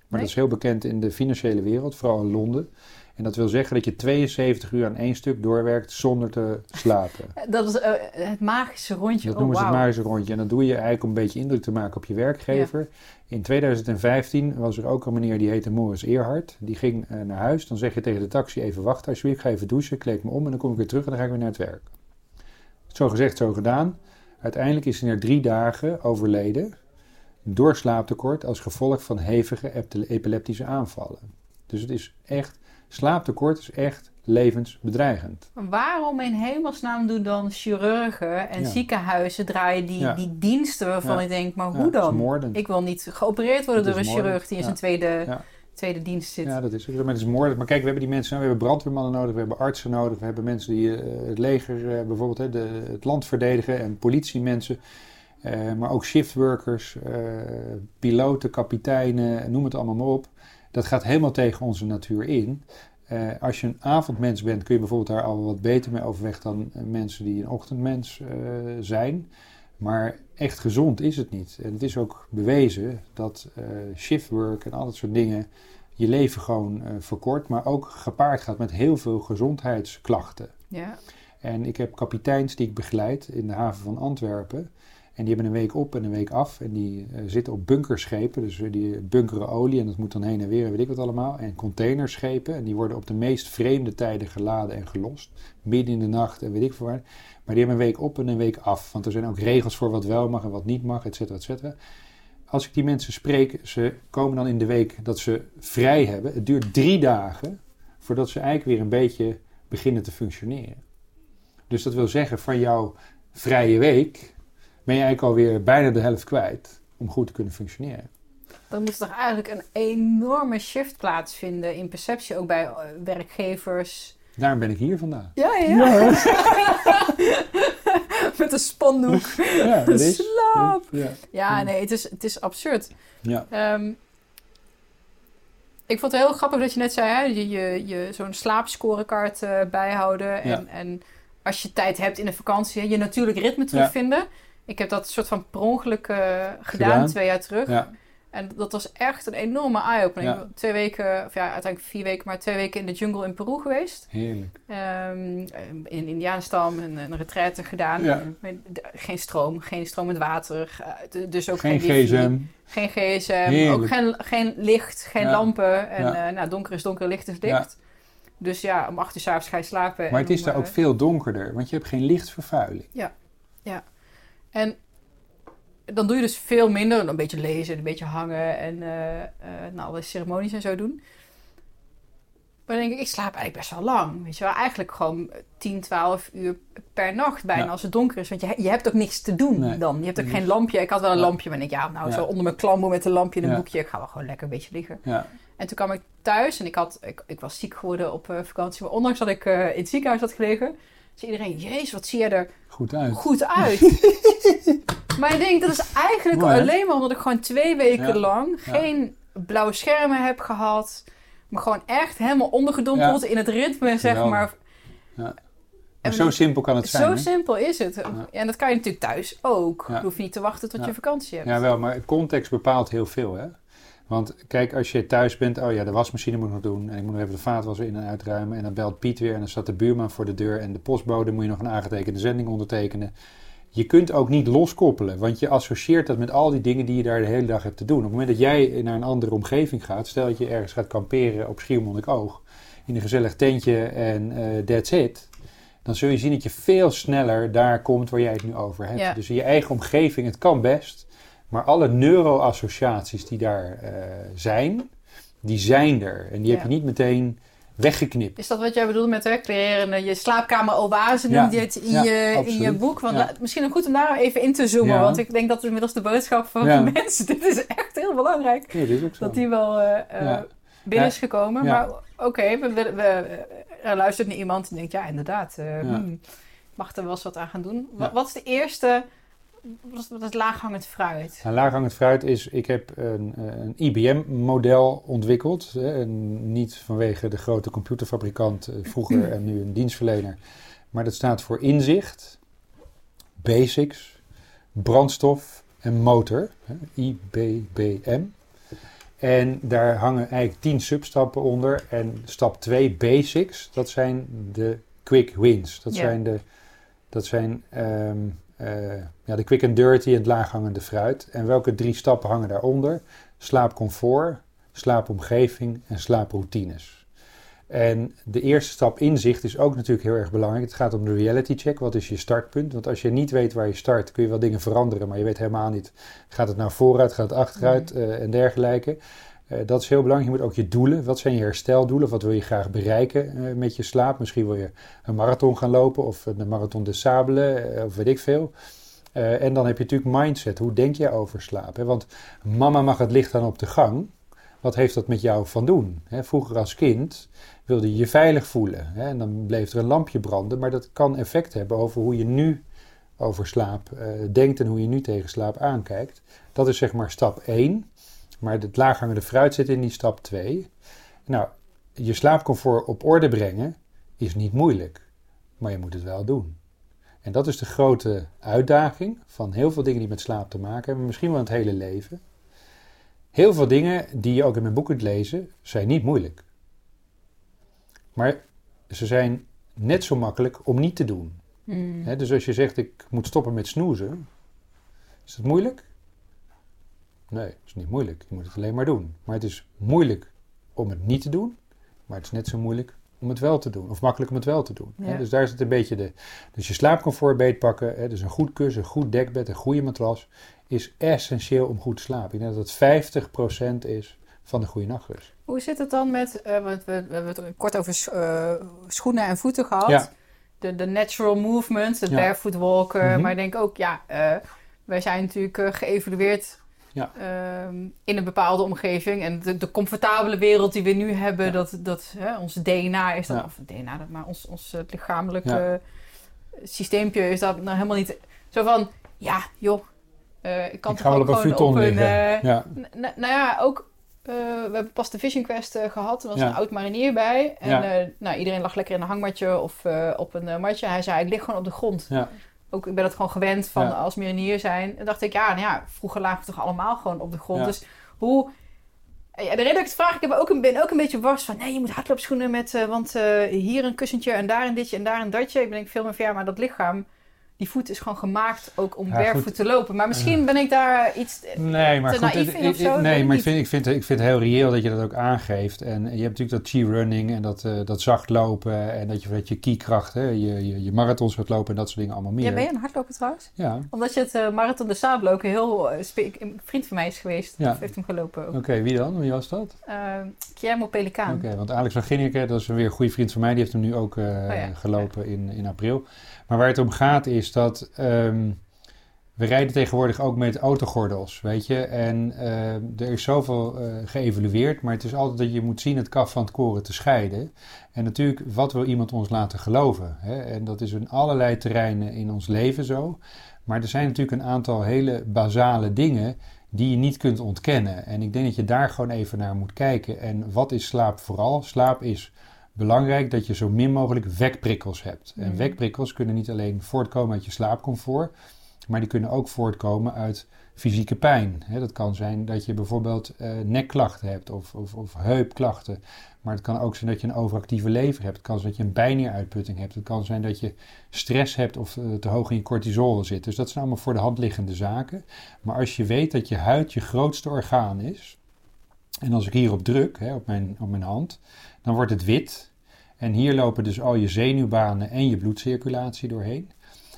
Nee. dat is heel bekend in de financiële wereld, vooral in Londen. En dat wil zeggen dat je 72 uur aan één stuk doorwerkt zonder te slapen. Dat is eh, het magische rondje. Dat oh, noemen ze het magische rondje. En dat doe je eigenlijk om een beetje indruk te maken op je werkgever. In 2015 was er ook een meneer die heette Morris Eerhard. Die ging eh, naar huis. Dan zeg je tegen de taxi even wachten alsjeblieft. Ik ga even douchen, kleed me om en dan kom ik weer terug en dan ga ik weer naar het werk. Zo gezegd, zo gedaan. Uiteindelijk is hij na drie dagen overleden. Door slaaptekort als gevolg van hevige epile- epileptische aanvallen. Dus het is echt, slaaptekort is echt levensbedreigend. Waarom in hemelsnaam doen dan chirurgen en Ja. ziekenhuizen draaien die, Ja. die diensten waarvan Ja. ik denk, maar hoe dan? Ik wil niet geopereerd worden Dat door een moordend. chirurg die in zijn tweede, tweede dienst zit. Ja, dat is ook zo. Maar het is moordend. Maar kijk, we hebben die mensen, we hebben brandweermannen nodig, we hebben artsen nodig, we hebben mensen die eh, het leger eh, bijvoorbeeld, hè, de, het land verdedigen en politiemensen. Eh, maar ook shiftworkers, piloten, kapiteinen, noem het allemaal maar op. Dat gaat helemaal tegen onze natuur in. Eh, als je een avondmens bent, kun je bijvoorbeeld daar al wat beter mee overweg dan eh, mensen die een ochtendmens eh, zijn. Maar echt gezond is het niet. En het is ook bewezen dat shiftwork en al dat soort dingen je leven gewoon verkort, maar ook gepaard gaat met heel veel gezondheidsklachten. Ja. En ik heb kapiteins die ik begeleid in de haven van Antwerpen. En die hebben een week op en een week af. En die eh, zitten op bunkerschepen. Dus eh, die bunkeren olie. En dat moet dan heen en weer en weet ik wat allemaal. En containerschepen. En die worden op de meest vreemde tijden geladen en gelost. Midden in de nacht en weet ik veel waar. Maar die hebben een week op en een week af. Want er zijn ook regels voor wat wel mag en wat niet mag, et cetera, et cetera. Als ik die mensen spreek, ze komen dan in de week dat ze vrij hebben. Het duurt drie dagen voordat ze eigenlijk weer een beetje beginnen te functioneren. Dus dat wil zeggen, van jouw vrije week ben je eigenlijk alweer bijna de helft kwijt om goed te kunnen functioneren. Dan moet er toch eigenlijk een enorme shift plaatsvinden in perceptie, ook bij eh, werkgevers. Daarom ben ik hier vandaag. Ja, ja. Met een spandoek. Ja, dat is. Slaap. Ja. Ja, nee, het is, het is absurd. Ja. Ehm, ik vond het heel grappig dat je net zei, hè, je, je, je zo'n slaapscorekaart eh, bijhouden. En, Ja. en als je tijd hebt in de vakantie, je natuurlijk ritme terugvinden. Ik heb dat soort van per ongeluk eh, gedaan, Gedaan. twee jaar terug. Ja. En dat was echt een enorme eye-opening. Ja. Twee weken, of ja, uiteindelijk vier weken, maar twee weken in de jungle in Peru geweest. Heerlijk. Ehm, in indiaanstam, een, een retraite gedaan. Ja. Geen stroom, geen stromend water. eh, dus ook Geen geen, wifi. gsm. Geen gsm, Heerlijk. ook geen, geen licht, geen Ja. lampen. En Ja. eh, nou, donker is donker, licht is Ja. licht. Dus ja, om acht uur s'avonds ga je slapen. Maar het is om, daar ook veel donkerder, want je hebt geen lichtvervuiling. En dan doe je dus veel minder. Een beetje lezen, een beetje hangen en eh, eh, nou, alle ceremonies en zo doen. Maar dan denk ik, ik slaap eigenlijk best wel lang. Weet je wel, eigenlijk gewoon 10, 12 uur per nacht bijna Ja. als het donker is. Want je, je hebt ook niks te doen Nee. dan. Je hebt ook geen lampje. Ik had wel een Ja. lampje, maar ik denk, ja, nou Ja. zo onder mijn klamboe met een lampje en een boekje. Ik ga wel gewoon lekker een beetje liggen. Ja. En toen kwam ik thuis en ik, had, ik, ik was ziek geworden op eh, vakantie. Maar ondanks dat ik in het ziekenhuis had gelegen, zei iedereen, jezus, wat zie je er Goed uit. goed uit. maar ik denk, dat is eigenlijk Mooi, alleen maar omdat ik gewoon twee weken Ja. lang Ja. geen blauwe schermen heb gehad. Maar gewoon echt helemaal ondergedompeld in het ritme, zeg Geweldig. maar. En zo simpel kan het zijn. Zo hè? simpel is het. En dat kan je natuurlijk thuis ook. Je hoeft niet te wachten tot Ja. je vakantie hebt. Ja, wel, maar context bepaalt heel veel, hè? Want kijk, als je thuis bent, oh ja, de wasmachine moet ik nog doen. En ik moet nog even de vaatwasser in en uitruimen. En dan belt Piet weer en dan staat de buurman voor de deur. En de postbode moet je nog een aangetekende zending ondertekenen. je kunt ook niet loskoppelen, want je associeert dat met al die dingen die je daar de hele dag hebt te doen. Op het moment dat jij naar een andere omgeving gaat, stel dat je ergens gaat kamperen op Schiermonnikoog, in een gezellig tentje en uh, that's it, dan zul je zien dat je veel sneller daar komt waar jij het nu over hebt. Ja. Dus in je eigen omgeving, het kan best, maar alle neuroassociaties die daar eh, zijn, die zijn er. En die heb je niet meteen weggeknipt. Is dat wat jij bedoelt met hè, creëren? Je slaapkamer oase Ja, in, ja, je, in je boek. Want Ja. misschien ook goed om daar even in te zoomen. Want ik denk dat inmiddels de boodschap van Ja. mensen... Dit is echt heel belangrijk. Dat die wel eh, eh, binnen is gekomen. Maar oké, we, we, we- er luistert naar iemand die denkt... Ja, inderdaad. hmm, mag er wel eens wat aan gaan doen. Wat is de eerste... Wat is, is laaghangend fruit? Nou, laaghangend fruit is, ik heb een, eh, een IBM-model ontwikkeld. Hè, en niet vanwege de grote computerfabrikant eh, vroeger en nu een dienstverlener. Maar dat staat voor inzicht, basics, brandstof en motor. Hè, IBBM. En daar hangen eigenlijk tien substappen onder. En stap 2, basics, dat zijn de quick wins. Dat Ja. zijn de, dat zijn, ehm, eh, ja, de quick and dirty en het laaghangende fruit. En welke drie stappen hangen daaronder? Slaapcomfort, slaapomgeving en slaaproutines. En de eerste stap inzicht is ook natuurlijk heel erg belangrijk. Het gaat om de reality check. Wat is je startpunt? Want als je niet weet waar je start, kun je wel dingen veranderen, maar je weet helemaal niet. Gaat het nou vooruit, gaat het achteruit eh, en dergelijke. Eh, dat is heel belangrijk. Je moet ook je doelen. Wat zijn je hersteldoelen? Wat wil je graag bereiken eh, met je slaap? Misschien wil je een marathon gaan lopen of de marathon des Sables eh, of weet ik veel. En dan heb je natuurlijk mindset. Hoe denk je over slaap? Want mama mag het licht aan op de gang. Wat heeft dat met jou van doen? Vroeger als kind wilde je je veilig voelen. En dan bleef er een lampje branden. Maar dat kan effect hebben over hoe je nu over slaap denkt en hoe je nu tegen slaap aankijkt. Dat is zeg maar stap 1. Maar het laaghangende fruit zit in die stap 2. Nou, je slaapcomfort op orde brengen is niet moeilijk. Maar je moet het wel doen. En dat is de grote uitdaging van heel veel dingen die met slaap te maken hebben. Misschien wel het hele leven. Heel veel dingen die je ook in mijn boek kunt lezen, zijn niet moeilijk. Maar ze zijn net zo makkelijk om niet te doen. Hmm. Dus als je zegt ik moet stoppen met snoezen, is het moeilijk? Nee, het is niet moeilijk. Je moet het alleen maar doen. Maar het is moeilijk om het niet te doen, maar het is net zo moeilijk om het wel te doen. Of makkelijk om het wel te doen. Hè, dus daar zit een beetje de... Dus je slaapcomfort beetpakken, hè, dus een goed kussen, een goed dekbed, een goede matras, is essentieel om goed te slapen. Ik denk dat het 50% is van de goede nachtrust. Hoe zit het dan met, eh, want we, we hebben het kort over eh, schoenen en voeten gehad. Ja. De, de natural movement, het Ja. barefoot walken. Mhm. Maar ik denk ook, ja, eh, wij zijn natuurlijk geëvalueerd Ja. ehm, in een bepaalde omgeving. En de, de comfortabele wereld die we nu hebben, Ja. dat, dat hè, ons DNA is dat, Ja. of DNA, dat- maar ons, ons eh, lichamelijk Ja. eh, systeempje is dat nou helemaal niet zo van, ja, joh. eh, ik kan ik toch ook op gewoon op een, eh, ja. Nou ja, ook. we hebben pas de Vision Quest eh, gehad. Er was een oud marinier bij. En nou, iedereen lag lekker in een hangmatje of op een matje. Hij zei, ik lig gewoon op de grond. Ook, ik ben dat gewoon gewend van Ja. als marinier zijn. En dacht ik, ja, nou ja, vroeger lagen we toch allemaal gewoon op de grond. Ja. Dus hoe... Ja, de reden dat ik het vraag, ik heb ook een, ben ook een beetje wars van... Nee, je moet hardloopschoenen met... eh, want eh, hier een kussentje en daar een ditje en daar een datje. Ik denk veel meer ja, maar dat lichaam... Die voet is gewoon gemaakt ook om Ja, barefoot goed. te lopen. Maar misschien ben ik daar iets... Nee, maar te goed, naïef in of zo, nee, maar ik vind, ik, vind, ik vind het heel reëel dat je dat ook aangeeft. En je hebt natuurlijk dat G-running en dat, eh, dat zacht lopen en dat je met je kiekracht, hè, je, je, je marathons gaat lopen en dat soort dingen allemaal meer. Ja, ben je een hardloper trouwens? Ja, Omdat je het eh, Marathon de Sable ook heel... eh, een vriend van mij is geweest. Ja. Heeft hem gelopen ook. oké, wie dan? Wie was dat? Guillermo Pelikaan. Oké, want Alex van Ginneke, dat is weer een goede vriend van mij, die heeft hem nu ook Oh ja, gelopen in, in april. Maar waar het om gaat is dat ehm, we rijden tegenwoordig ook met autogordels, weet je. En eh, er is zoveel eh, geëvalueerd, maar het is altijd dat je moet zien het kaf van het koren te scheiden. En natuurlijk, wat wil iemand ons laten geloven? Hè? En dat is in allerlei terreinen in ons leven zo. Maar er zijn natuurlijk een aantal hele basale dingen die je niet kunt ontkennen. En ik denk dat je daar gewoon even naar moet kijken. En wat is slaap vooral? Slaap is belangrijk dat je zo min mogelijk wekprikkels hebt. En Mhm. wekprikkels kunnen niet alleen voortkomen uit je slaapcomfort, Maar die kunnen ook voortkomen uit fysieke pijn. Dat kan zijn dat je bijvoorbeeld uh, nekklachten hebt of, of, of, heupklachten. Maar het kan ook zijn dat je een overactieve lever hebt. Het kan zijn dat je een bijnieruitputting hebt. Het kan zijn dat je stress hebt of uh, te hoog in je cortisol zit. Dus dat zijn allemaal voor de hand liggende zaken. Maar als je weet dat je huid je grootste orgaan is. En als ik hierop druk, hè, op, mijn, op mijn hand, dan wordt het wit. En hier lopen dus al je zenuwbanen en je bloedcirculatie doorheen.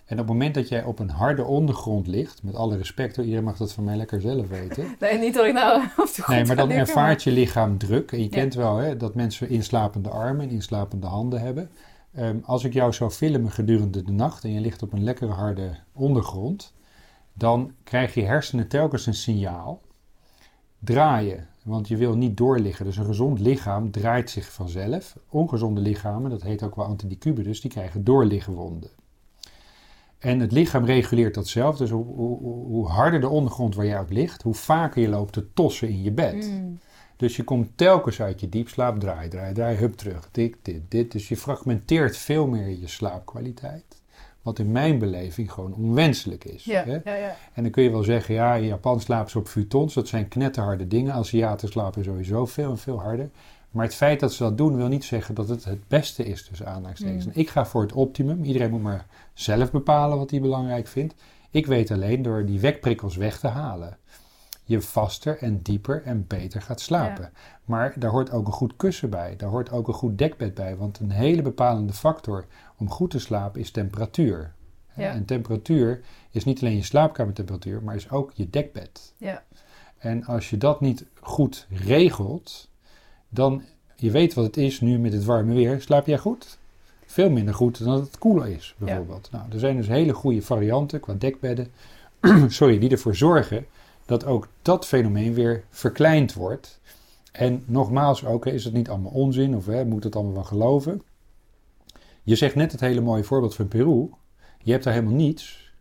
En op het moment dat jij op een harde ondergrond ligt, met alle respect, iedereen mag dat van mij lekker zelf weten. Nee, niet dat ik nou op de Nee, maar dan ervaart je lichaam druk. En je kent wel hè, dat mensen inslapende armen en inslapende handen hebben. Ehm, als ik jou zou filmen gedurende de nacht en je ligt op een lekkere harde ondergrond, dan krijg je hersenen telkens een signaal. Draaien, want je wil niet doorliggen. Dus een gezond lichaam draait zich vanzelf. Ongezonde lichamen, dat heet ook wel antidicubus, die krijgen doorliggenwonden. En het lichaam reguleert dat zelf. Dus hoe, hoe, hoe, harder de ondergrond waar jij op ligt, hoe vaker je loopt te tossen in je bed. Mm. Dus je komt telkens uit je diepslaap, draai, draai, draai, hup terug, dit, dit, dit. Dus je fragmenteert veel meer je slaapkwaliteit. Wat in mijn beleving gewoon onwenselijk is. Ja, hè? Ja, ja. En dan kun je wel zeggen, ja, in Japan slapen ze op futons. Dat zijn knetterharde dingen. Aziaten slapen sowieso veel en veel harder. Maar het feit dat ze dat doen wil niet zeggen dat het het beste is tussen aanhalingstekens. Mm. Ik ga voor het optimum. Iedereen moet maar zelf bepalen wat hij belangrijk vindt. Ik weet alleen door die wekprikkels weg te halen. Je vaster en dieper en beter gaat slapen. Maar daar hoort ook een goed kussen bij. Daar hoort ook een goed dekbed bij. Want een hele bepalende factor om goed te slapen is temperatuur. Ja. En temperatuur is niet alleen je slaapkamertemperatuur, maar is ook je dekbed. Ja. En als je dat niet goed regelt, dan, je weet wat het is nu met het warme weer, slaap jij goed? Veel minder goed dan dat het koeler is, bijvoorbeeld. Nou, er zijn dus hele goede varianten qua dekbedden, sorry, die ervoor zorgen dat ook dat fenomeen weer verkleind wordt. En nogmaals, ook is het niet allemaal onzin of hè, moet het allemaal wel geloven. Je zegt net het hele mooie voorbeeld van Peru. Je hebt daar helemaal niets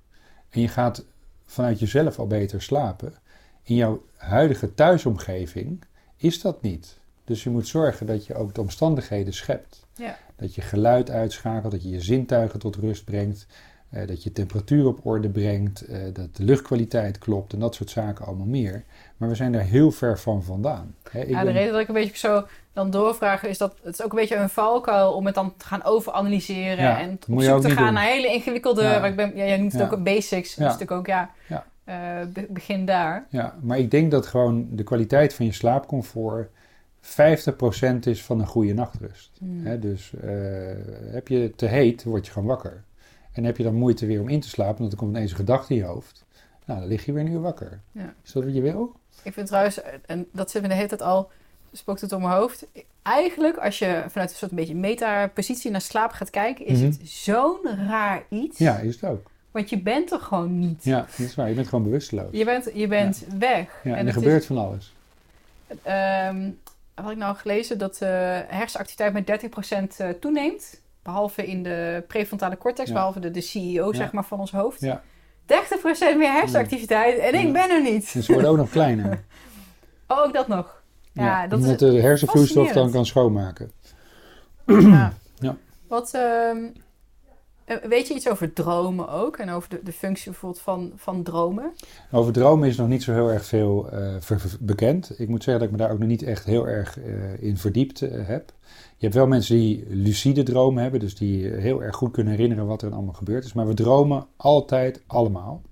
en je gaat vanuit jezelf al beter slapen. In jouw huidige thuisomgeving is dat niet. Dus je moet zorgen dat je ook de omstandigheden schept. Ja. Dat je geluid uitschakelt, dat je je zintuigen tot rust brengt, eh, dat je temperatuur op orde brengt, eh, dat de luchtkwaliteit klopt en dat soort zaken allemaal meer. Maar we zijn daar heel ver van vandaan. ik ja, de reden dat ik een beetje zo dan doorvraag is dat het is ook een beetje een valkuil om het dan te gaan overanalyseren en op zoek te gaan naar hele ingewikkelde, ja. ik ben, ja, jij noemt het ook basics, ja. dus ook ja, uh, begin daar. Ja, maar ik denk dat gewoon de kwaliteit van je slaapcomfort 50% is van een goede nachtrust. Hmm. dus heb je te heet, word je gewoon wakker. En heb je dan moeite weer om in te slapen, want er komt ineens een gedachte in je hoofd. Nou, dan lig je weer nu wakker. Ja. Is dat wat je wil? Ik vind trouwens, en dat zit me de hele tijd al, spookt het door mijn hoofd. Eigenlijk, als je vanuit een soort een beetje meta-positie naar slaap gaat kijken, is het mhm. zo'n raar iets. Ja, is het ook. Want je bent er gewoon niet. Ja, dat is waar. Je bent gewoon bewusteloos. Je bent, je bent weg. Ja, en, er gebeurt van alles. Um, had ik nou gelezen dat uh, hersenactiviteit met 30% uh, toeneemt. Behalve in de prefrontale cortex, behalve de, de CEO zeg maar, van ons hoofd. Ja. 30% meer hersenactiviteit en ik ben er niet. Dus ze worden ook nog kleiner. oh, ook dat nog. Ja, dat omdat de hersenvloeistof dan kan schoonmaken. ja. ja. Wat, uh, weet je iets over dromen ook? En over de, de functie bijvoorbeeld van, van dromen? Over dromen is nog niet zo heel erg veel uh, bekend. Ik moet zeggen dat ik me daar ook nog niet echt heel erg uh, in verdiept heb. Je hebt wel mensen die lucide dromen hebben, dus die heel erg goed kunnen herinneren wat er allemaal gebeurd is. Maar we dromen altijd allemaal.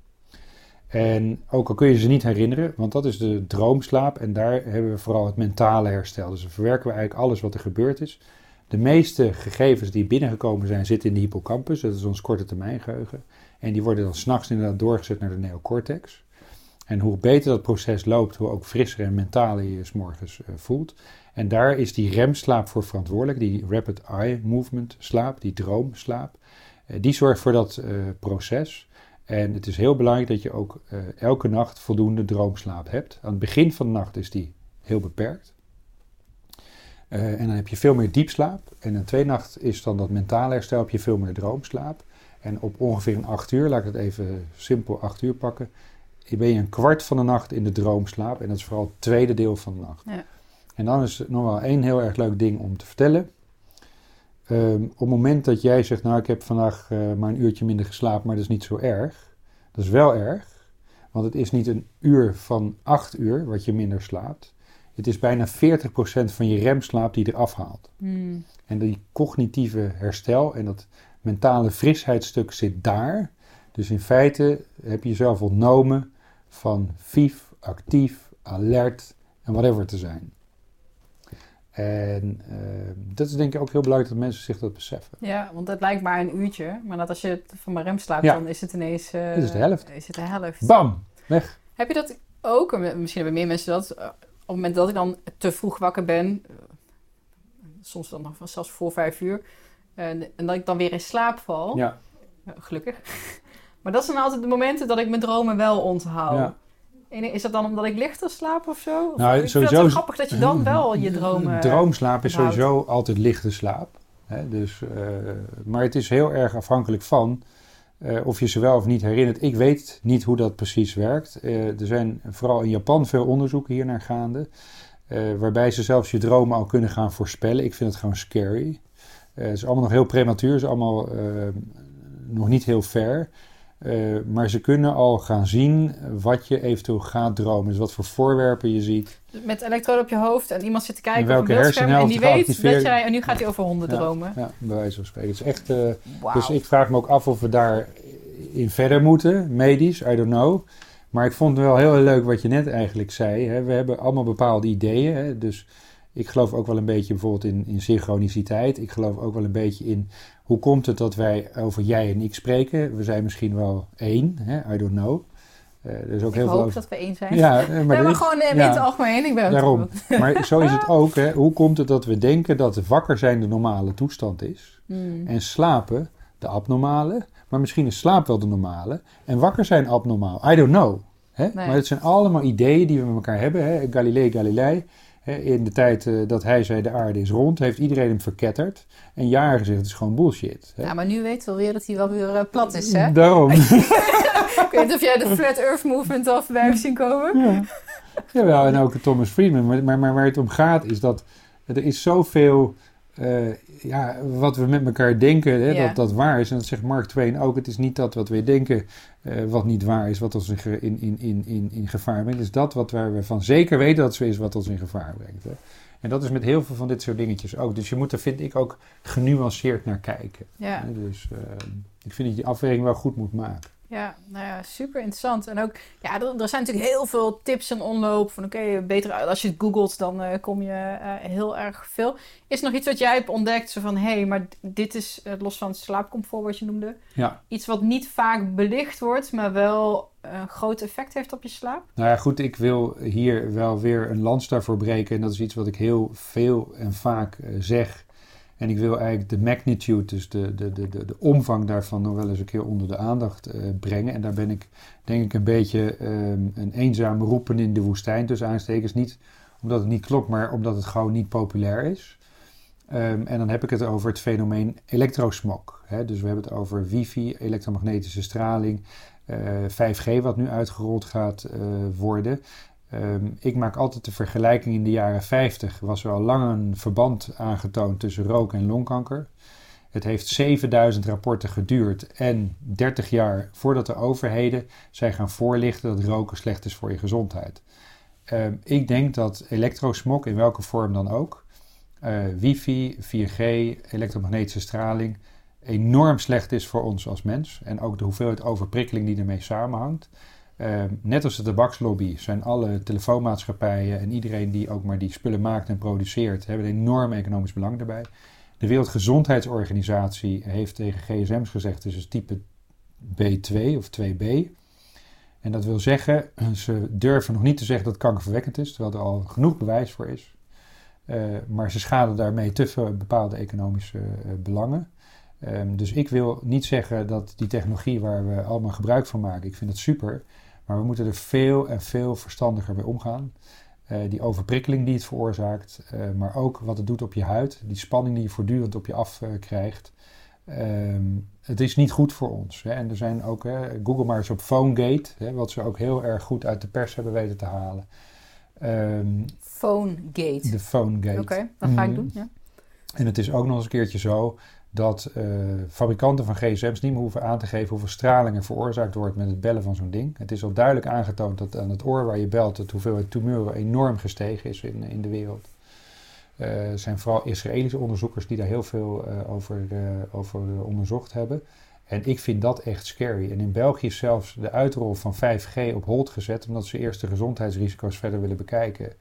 En ook al kun je ze niet herinneren, want dat is de droomslaap. En daar hebben we vooral het mentale herstel. Dus dan verwerken we eigenlijk alles wat er gebeurd is. De meeste gegevens die binnengekomen zijn, zitten in de hippocampus. Dat is ons korte termijn geheugen. En die worden dan s'nachts inderdaad doorgezet naar de neocortex. En hoe beter dat proces loopt, hoe ook frisser en mentaler je je s morgens uh, voelt. En daar is die remslaap voor verantwoordelijk, die rapid eye movement slaap, die droomslaap. Uh, die zorgt voor dat uh, proces. En het is heel belangrijk dat je ook elke nacht voldoende droomslaap hebt. Aan het begin van de nacht is die heel beperkt. En dan heb je veel meer diepslaap. En een tweede nacht is dan dat mentale herstel, heb je veel meer droomslaap. En op ongeveer een acht uur, laat ik het even simpel acht uur pakken, ben je een kwart van de nacht in de droomslaap. En dat is vooral het tweede deel van de nacht. Ja. En dan is nog wel één heel erg leuk ding om te vertellen. Um, op het moment dat jij zegt, nou ik heb vandaag uh, maar een uurtje minder geslapen, maar dat is niet zo erg. Dat is wel erg, want het is niet een uur van acht uur wat je minder slaapt. Het is bijna 40% van je remslaap die eraf haalt. Hmm. En die cognitieve herstel en dat mentale frisheidsstuk zit daar. Dus in feite heb je jezelf ontnomen van vief, actief, alert en whatever te zijn. En eh, dat is denk ik ook heel belangrijk dat mensen zich dat beseffen. Ja, want het lijkt maar een uurtje. Maar dat als je van mijn rem slaapt, Ja. dan is het ineens... eh, Dit is de helft. Is het de helft. Bam! Weg. Heb je dat ook? En Misschien hebben meer mensen dat. Eh, Op het moment dat ik dan te vroeg wakker ben, eh, soms dan nog van zelfs voor vijf uur, en, en dat ik dan weer in slaap val, Ja, eh, gelukkig. Maar dat zijn altijd de momenten dat ik mijn dromen wel onthoud. ja. En is dat dan omdat ik lichter slaap of zo? Of, Nou, ik vind sowieso het grappig dat je dan wel je dromen... Droomslaap is sowieso altijd lichte slaap. Hè? Dus, eh, maar het is heel erg afhankelijk van eh, of je ze wel of niet herinnert. Ik weet niet hoe dat precies werkt. Eh, er zijn vooral in Japan veel onderzoeken hier naar gaande. eh, waarbij ze zelfs je dromen al kunnen gaan voorspellen. Ik vind het gewoon scary. Het is allemaal nog heel prematuur. Het is allemaal eh, nog niet heel ver. Eh, maar ze kunnen al gaan zien wat je eventueel gaat dromen. Dus wat voor voorwerpen je ziet. Met elektroden op je hoofd en iemand zit te kijken En op een welke beeldscherm en die weet dat jij... En nu gaat hij over honden Ja. dromen. Ja, bij wijze van spreken. Het is echt... eh, Wauw. Dus ik vraag me ook af of we daarin verder moeten, medisch, I don't know. Maar ik vond het wel heel leuk wat je net eigenlijk zei. Hè. We hebben allemaal bepaalde ideeën. Hè. Dus ik geloof ook wel een beetje bijvoorbeeld in, in synchroniciteit. Ik geloof ook wel een beetje in hoe komt het dat wij over jij en ik spreken. We zijn misschien wel één, hè. I don't know. Eh, er is ook ik heel veel hoop over- dat we één zijn. Ja, eh, Maar, nee, maar gewoon eh, in ja. het algemeen. Ik ben Daarom. maar zo is het ook. Hè. Hoe komt het dat we denken dat wakker zijn de normale toestand is? Hmm. En slapen de abnormale. Maar misschien is slaap wel de normale. En wakker zijn abnormaal. I don't know. Hè? Maar het zijn allemaal ideeën die we met elkaar hebben. Hè? Galilei Galilei. In de tijd eh, dat hij zei de aarde is rond, heeft iedereen hem verketterd. En jaren gezegd het is gewoon bullshit. Hè? Ja, maar nu weten we weer dat hij wel weer eh, plat is, hè? Daarom. ik weet niet of jij de Flat Earth Movement al voorbij hebt zien komen. ja. Jawel, en ook Thomas Friedman. Maar, maar, maar waar het om gaat is dat er is zoveel eh, ja, wat we met elkaar denken hè, Ja. dat dat waar is. En dat zegt Mark Twain ook. Het is niet dat wat we denken eh, wat niet waar is, wat ons in, in, in, in, gevaar brengt. Het is dat wat waar we van zeker weten dat het zo is wat ons in gevaar brengt. Hè. En dat is met heel veel van dit soort dingetjes ook. Dus je moet er, vind ik, ook genuanceerd naar kijken. Ja. Dus eh, ik vind dat je die afweging wel goed moet maken. Ja, nou ja, super interessant. En ook, ja, er, er zijn natuurlijk heel veel tips en omloop. Van oké, beter als je het googelt, dan eh, kom je eh, heel erg veel. Is er nog iets wat jij hebt ontdekt? Zo van, hé, hey, maar dit is, eh, los van het slaapcomfort wat je noemde, Ja. iets wat niet vaak belicht wordt, maar wel een groot effect heeft op je slaap? Nou ja, goed, ik wil hier wel weer een lans daarvoor breken. En dat is iets wat ik heel veel en vaak zeg. En ik wil eigenlijk de magnitude, dus de, de, de, de, omvang daarvan, nog wel eens een keer onder de aandacht eh, brengen. En daar ben ik, denk ik, een beetje ehm, een eenzaam roepen in de woestijn. Dus aanstekens niet omdat het niet klopt, maar omdat het gewoon niet populair is. Ehm, en dan heb ik het over het fenomeen elektrosmog. Hè? Dus we hebben het over wifi, elektromagnetische straling, eh, 5G wat nu uitgerold gaat eh, worden. Ehm, ik maak altijd de vergelijking in de jaren 50 was er al lang een verband aangetoond tussen rook en longkanker. Het heeft 7000 rapporten geduurd en 30 jaar voordat de overheden zijn gaan voorlichten dat roken slecht is voor je gezondheid. Ehm, ik denk dat elektrosmog, in welke vorm dan ook, eh, wifi, 4G, elektromagnetische straling, enorm slecht is voor ons als mens. En ook de hoeveelheid overprikkeling die ermee samenhangt. Ehm, net als de tabakslobby zijn alle telefoonmaatschappijen en iedereen die ook maar die spullen maakt en produceert, hebben een enorm economisch belang daarbij. De Wereldgezondheidsorganisatie heeft tegen gsm's gezegd, het is dus type B2 of 2B. En dat wil zeggen, ze durven nog niet te zeggen dat het kankerverwekkend is, terwijl er al genoeg bewijs voor is. Eh, maar ze schaden daarmee te veel bepaalde economische eh, belangen. Ehm, dus ik wil niet zeggen dat die technologie waar we allemaal gebruik van maken, ik vind het super. Maar we moeten er veel en veel verstandiger mee omgaan. Eh, die overprikkeling die het veroorzaakt, eh, maar ook wat het doet op je huid, die spanning die je voortdurend op je af eh, krijgt. Ehm, het is niet goed voor ons. Hè. En er zijn ook, hè, Google maar eens op PhoneGate, hè, wat ze ook heel erg goed uit de pers hebben weten te halen. Ehm, PhoneGate. de PhoneGate. Oké, dat ga ik Mhm. doen. Ja. En het is ook nog eens een keertje zo dat uh, fabrikanten van gsm's niet meer hoeven aan te geven hoeveel straling er veroorzaakt wordt met het bellen van zo'n ding. Het is al duidelijk aangetoond dat aan het oor waar je belt het hoeveelheid tumeuren enorm gestegen is in, in de wereld. Uh, er zijn vooral Israëlische onderzoekers die daar heel veel uh, over, over onderzocht hebben. En ik vind dat echt scary. En in België is zelfs de uitrol van 5G op hold gezet, omdat ze eerst de gezondheidsrisico's verder willen bekijken.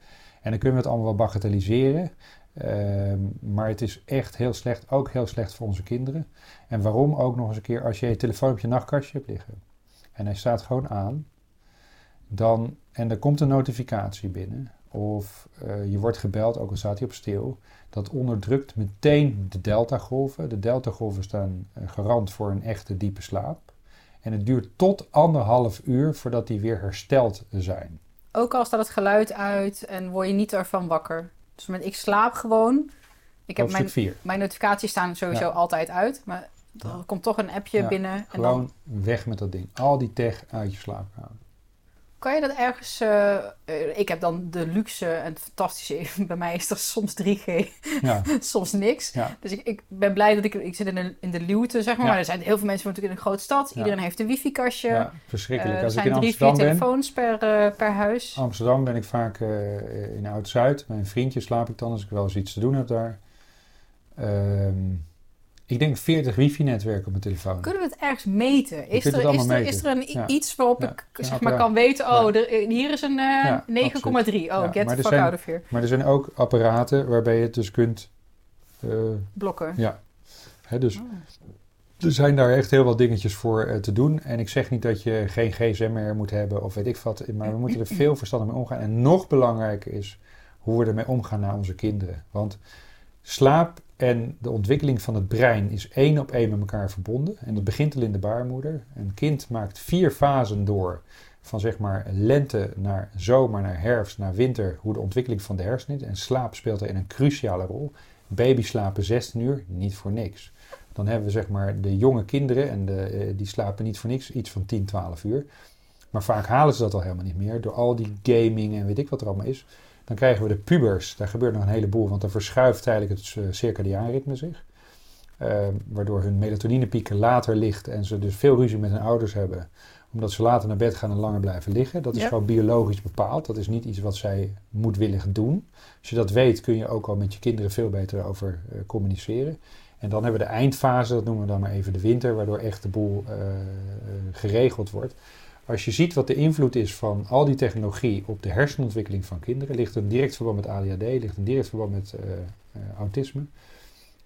En dan kunnen we het allemaal wel bagatelliseren. Ehm, maar het is echt heel slecht, ook heel slecht voor onze kinderen. En waarom ook nog eens een keer, als je je telefoon op je nachtkastje hebt liggen en hij staat gewoon aan, dan, en er komt een notificatie binnen, of uh, je wordt gebeld, ook al staat hij op stil, dat onderdrukt meteen de deltagolven. De deltagolven staan uh, garant voor een echte diepe slaap. En het duurt tot anderhalf uur voordat die weer hersteld zijn. Ook al staat het geluid uit en word je niet ervan wakker. Dus met, ik slaap gewoon. Ik heb mijn, mijn notificaties staan sowieso altijd uit. Maar er komt toch een appje binnen. Gewoon en dan... weg met dat ding. Al die tech uit je slaapkamer. Kan je dat ergens... Uh, ik heb dan de luxe en het fantastische... Bij mij is er soms 3G, ja. soms niks. Ja. Dus ik, ik ben blij dat ik... Ik zit in de, in de luwte, zeg maar. Maar er zijn heel veel mensen natuurlijk in een grote stad. Iedereen heeft een wifi-kastje. Ja, verschrikkelijk. Uh, er zijn drie, vier telefoons per, per huis. Amsterdam ben ik vaak in Oud-Zuid. Mijn vriendje slaap ik dan als ik wel eens iets te doen heb daar. Ehm, ik denk 40 wifi-netwerken op mijn telefoon. Kunnen we het ergens meten? Is, er, is, er, is er een iets waarop ik zeg maar, kan weten... oh, er, hier is een uh, 9,3. Oh, get the fuck zijn, out of here. Maar er zijn ook apparaten waarbij je het dus kunt... Uh, Blokken. Ja. Hè, dus oh. er zijn daar echt heel wat dingetjes voor uh, te doen. En ik zeg niet dat je geen gsm meer moet hebben of weet ik wat. Maar we moeten er veel verstandig mee omgaan. En nog belangrijker is hoe we ermee omgaan naar onze kinderen. Want slaap en de ontwikkeling van het brein is één op één met elkaar verbonden. En dat begint al in de baarmoeder. Een kind maakt vier fasen door. Van zeg maar lente naar zomer, naar herfst, naar winter. Hoe de ontwikkeling van de hersenen is. En slaap speelt daarin een cruciale rol. Baby's slapen 16 uur, niet voor niks. Dan hebben we zeg maar de jonge kinderen. En de, eh, die slapen niet voor niks, iets van 10, 12 uur. Maar vaak halen ze dat al helemaal niet meer. Door al die gaming en weet ik wat er allemaal is. Dan krijgen we de pubers. Daar gebeurt nog een heleboel, want dan verschuift eigenlijk het uh, circadiaan ritme zich. Uh, waardoor hun melatoninepieken later ligt en ze dus veel ruzie met hun ouders hebben. Omdat ze later naar bed gaan en langer blijven liggen. Dat is gewoon biologisch bepaald. Dat is niet iets wat zij moedwillig doen. Als je dat weet, kun je ook al met je kinderen veel beter over uh, communiceren. En dan hebben we de eindfase, dat noemen we dan maar even de winter, waardoor echt de boel uh, geregeld wordt. Als je ziet wat de invloed is van al die technologie op de hersenontwikkeling van kinderen, ligt een direct verband met ADHD, ligt een direct verband met uh, uh, autisme.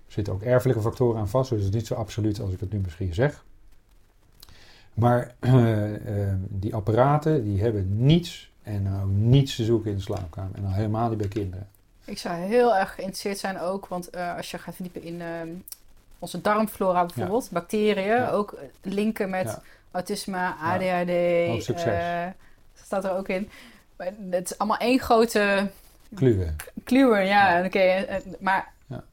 Er zitten ook erfelijke factoren aan vast, dus het is niet zo absoluut als ik het nu misschien zeg. Maar uh, die apparaten die hebben niets en nou niets te zoeken in de slaapkamer. En al helemaal niet bij kinderen. Ik zou heel erg geïnteresseerd zijn ook, want als je gaat verdiepen in ehm, onze darmflora bijvoorbeeld, bacteriën, ook linken met autisme, ADHD. Ja. succes. Uh, staat er ook in. Het is allemaal één grote... Kluwen. Kluwen, ja. Oké, maar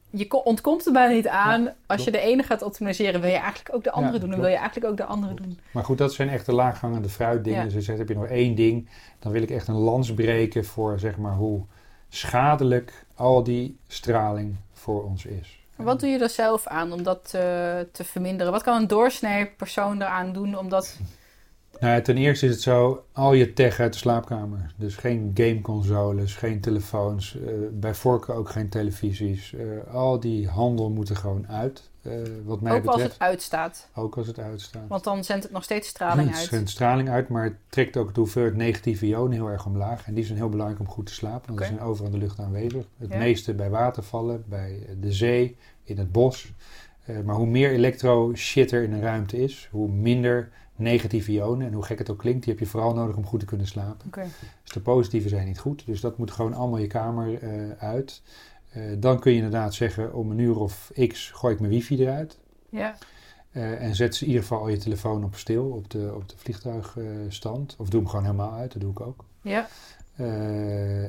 je ontkomt er bijna niet aan. Als je de ene gaat optimaliseren, wil je eigenlijk ook de andere doen. Dan wil je eigenlijk ook de andere doen. Maar goed, dat zijn echt de laaghangende fruitdingen. Dus je zegt, heb je nog één ding, dan wil ik echt een lans breken voor zeg maar hoe schadelijk al die straling voor ons is. Wat doe je er zelf aan om dat te, te verminderen? Wat kan een doorsnee persoon eraan doen om dat... Nou, ten eerste is het zo, al je tech uit de slaapkamer. Dus geen gameconsoles, geen telefoons, uh, bij voorkeur ook geen televisies. Uh, al die handel moet er gewoon uit, wat mij ook betreft. Als het uitstaat? Ook als het uitstaat. Want dan zendt het nog steeds straling uit? Het zendt straling uit, maar het trekt ook de hoeveelheid negatieve ionen heel erg omlaag. En die zijn heel belangrijk om goed te slapen, want okay. die zijn overal in de lucht aanwezig. Het meeste bij watervallen, bij de zee, in het bos. maar hoe meer elektro-shit er in een ruimte is, hoe minder negatieve ionen. En hoe gek het ook klinkt, die heb je vooral nodig om goed te kunnen slapen. Okay. Dus de positieve zijn niet goed. Dus dat moet gewoon allemaal je kamer uh, uit. Uh, dan kun je inderdaad zeggen, om een uur of x gooi ik mijn wifi eruit. Ja. Uh, en zet ze in ieder geval al je telefoon op stil, op de, op de vliegtuigstand. of doe hem gewoon helemaal uit, dat doe ik ook. Ja.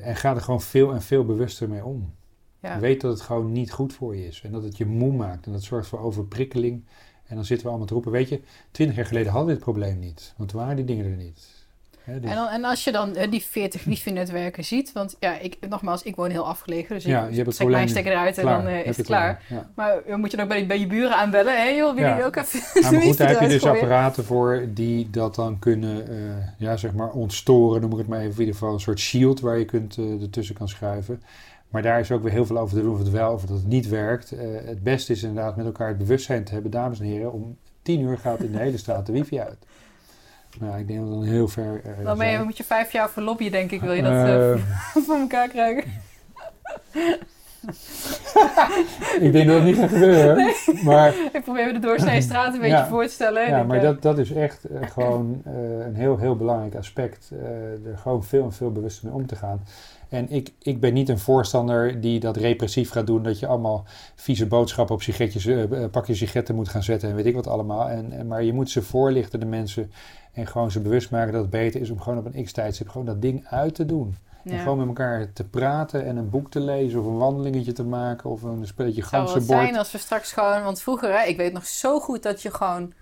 en ga er gewoon veel en veel bewuster mee om. Ja. Weet dat het gewoon niet goed voor je is. En dat het je moe maakt. En dat zorgt voor overprikkeling. En dan zitten we allemaal te roepen, weet je, twintig jaar geleden hadden we dit probleem niet. Want waren die dingen er niet. Hè, dus- En, dan, en als je dan eh, die 40 wifi-netwerken ziet, want ja, ik, nogmaals, ik woon heel afgelegen, dus Ja, ik je hebt het trek mijn stekker eruit en dan eh, is het klaar. Ja. Maar eh, moet je dan bij, bij je buren aanbellen, hè joh, wil Ja. je ook even Ja, maar goed, daar heb je dus gooien? apparaten voor die dat dan kunnen, eh, ja, zeg maar, ontstoren, noem ik het maar even. In ieder geval een soort shield waar je kunt, ertussen kan schuiven. Maar daar is ook weer heel veel over te doen of het wel of dat het niet werkt. Het beste is inderdaad met elkaar het bewustzijn te hebben, dames en heren. Om tien uur gaat in de hele straat de wifi uit. Nou, ik denk dat we dan heel ver eh, Dan ben je, moet je vijf jaar voor lobbyen, denk ik, wil je dat eh, Eh, voor elkaar krijgen. ik denk dat het niet gaat gebeuren. Maar Ik probeer me de doorsnee straat een beetje Ja. voor te stellen. Ja, maar eh, dat, dat is echt eh, gewoon eh, een heel, heel belangrijk aspect. er gewoon veel en veel bewuster mee om te gaan. En ik, ik ben niet een voorstander die dat repressief gaat doen. Dat je allemaal vieze boodschappen op sigaretjes, eh, pakjes sigaretten moet gaan zetten en weet ik wat allemaal. En, en, maar je moet ze voorlichten, de mensen. En gewoon ze bewust maken dat het beter is om gewoon op een x-tijdstip gewoon dat ding uit te doen. En gewoon met elkaar te praten en een boek te lezen of een wandelingetje te maken of een spelletje zou wel ganzenbord. zijn als we straks gewoon... Want vroeger, hè, ik weet nog zo goed dat je gewoon...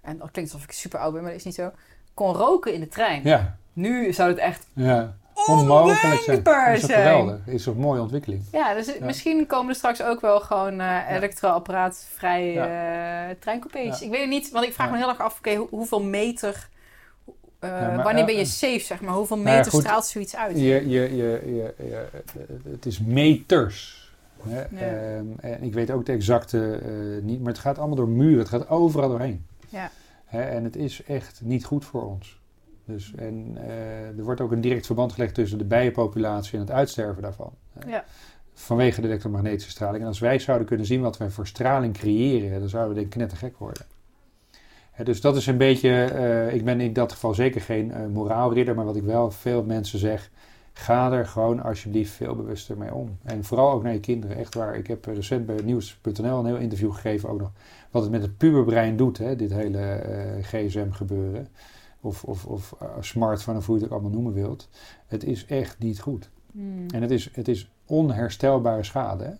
En dat klinkt alsof ik super oud ben, maar dat is niet zo. Kon roken in de trein. Ja, Nu zou het echt ja. Onmogelijk zijn. Dat is geweldig? Is een mooie ontwikkeling? Ja, dus Ja. misschien komen er straks ook wel gewoon eh elektroapparaatvrij Ja. eh treincoupés. Ja. Ik weet het niet, want ik vraag me heel erg af, oké, hoe- hoeveel meter... eh, Ja, wanneer ben je safe, zeg maar? Hoeveel nou meter goed. straalt zoiets uit? Je, je, je, het is meters. Hè? Ehm, en ik weet ook de exacte eh, niet, maar het gaat allemaal door muren. Het gaat overal doorheen. Ja. Hè? En het is echt niet goed voor ons. Dus, en eh, er wordt ook een direct verband gelegd tussen de bijenpopulatie en het uitsterven daarvan. Ja. Vanwege de elektromagnetische straling. En als wij zouden kunnen zien wat wij voor straling creëren, dan zouden we denk ik knettergek worden. Dus dat is een beetje, eh, ik ben in dat geval zeker geen eh, moraalridder, maar wat ik wel veel mensen zeg, ga er gewoon alsjeblieft veel bewuster mee om. En vooral ook naar je kinderen, echt waar. Ik heb recent bij nieuws.nl een heel interview gegeven ook nog, wat het met het puberbrein doet, hè, dit hele eh, gsm gebeuren. Of, of, of eh, smartphone, of hoe je het ook allemaal noemen wilt. Het is echt niet goed. Hmm. En het is, het is onherstelbare schade. Hè?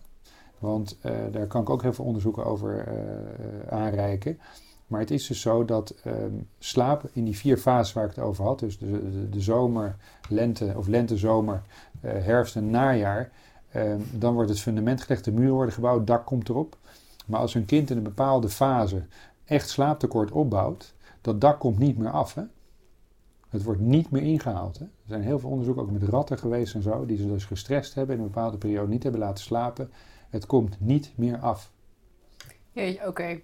Want eh, daar kan ik ook heel veel onderzoeken over eh, eh, aanreiken. Maar het is dus zo dat ehm, slaap in die vier fases waar ik het over had, dus de, de, zomer, lente of lente, zomer, eh, herfst en najaar, ehm, dan wordt het fundament gelegd, de muren worden gebouwd, het dak komt erop. Maar als een kind in een bepaalde fase echt slaaptekort opbouwt, dat dak komt niet meer af. Hè? Het wordt niet meer ingehaald. Hè? Er zijn heel veel onderzoeken ook met ratten geweest en zo, die ze dus gestrest hebben en in een bepaalde periode niet hebben laten slapen. Het komt niet meer af. Oké.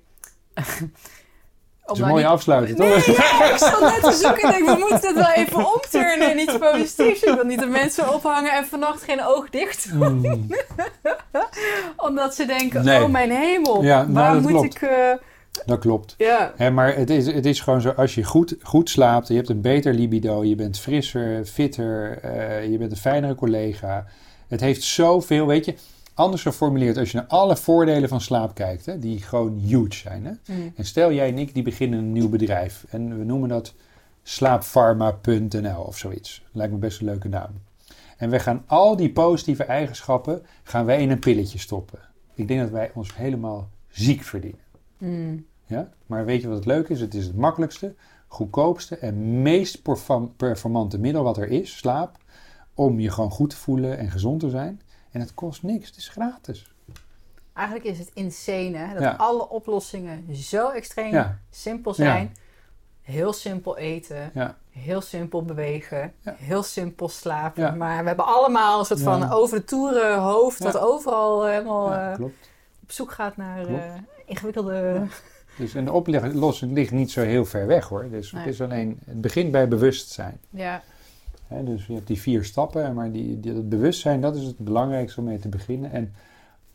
Het is een mooie afsluiting, toch? Nee, ja, ik zat net te zoeken. Ik denk, we moeten het wel even omturnen en iets positiefs. Ik wil niet de mensen ophangen en vannacht geen oog dicht. Mm. Omdat ze denken, Nee. oh mijn hemel. Ja, nou, waar dat moet klopt. ik... eh, Dat klopt. ja, Hè, maar het is, het is gewoon zo, als je goed, goed slaapt, je hebt een beter libido, je bent frisser, fitter, eh, je bent een fijnere collega. Het heeft zoveel, weet je, anders geformuleerd, als je naar alle voordelen van slaap kijkt, hè, die gewoon huge zijn. Hè? Mm. En stel jij en ik, die beginnen een nieuw bedrijf en we noemen dat slaappharma.nl of zoiets. Lijkt me best een leuke naam. En we gaan al die positieve eigenschappen gaan wij in een pilletje stoppen. Ik denk dat wij ons helemaal ziek verdienen. Mm. Ja? Maar weet je wat het leuke is? Het is het makkelijkste, goedkoopste en meest perform- performante middel wat er is, slaap, om je gewoon goed te voelen en gezond te zijn. En het kost niks, het is gratis. Eigenlijk is het insane hè, dat Ja. alle oplossingen zo extreem Ja. simpel zijn. Heel simpel eten, heel simpel bewegen, heel simpel slapen. Maar we hebben allemaal een soort van over de toeren hoofd... Dat overal helemaal ja, eh, op zoek gaat naar eh, ingewikkelde... Dus, en de oplossing ligt niet zo heel ver weg hoor. Dus Nee. het is alleen, het begint bij bewustzijn. Ja, Dus je hebt die vier stappen, maar die, die, dat bewustzijn, dat is het belangrijkste om mee te beginnen. En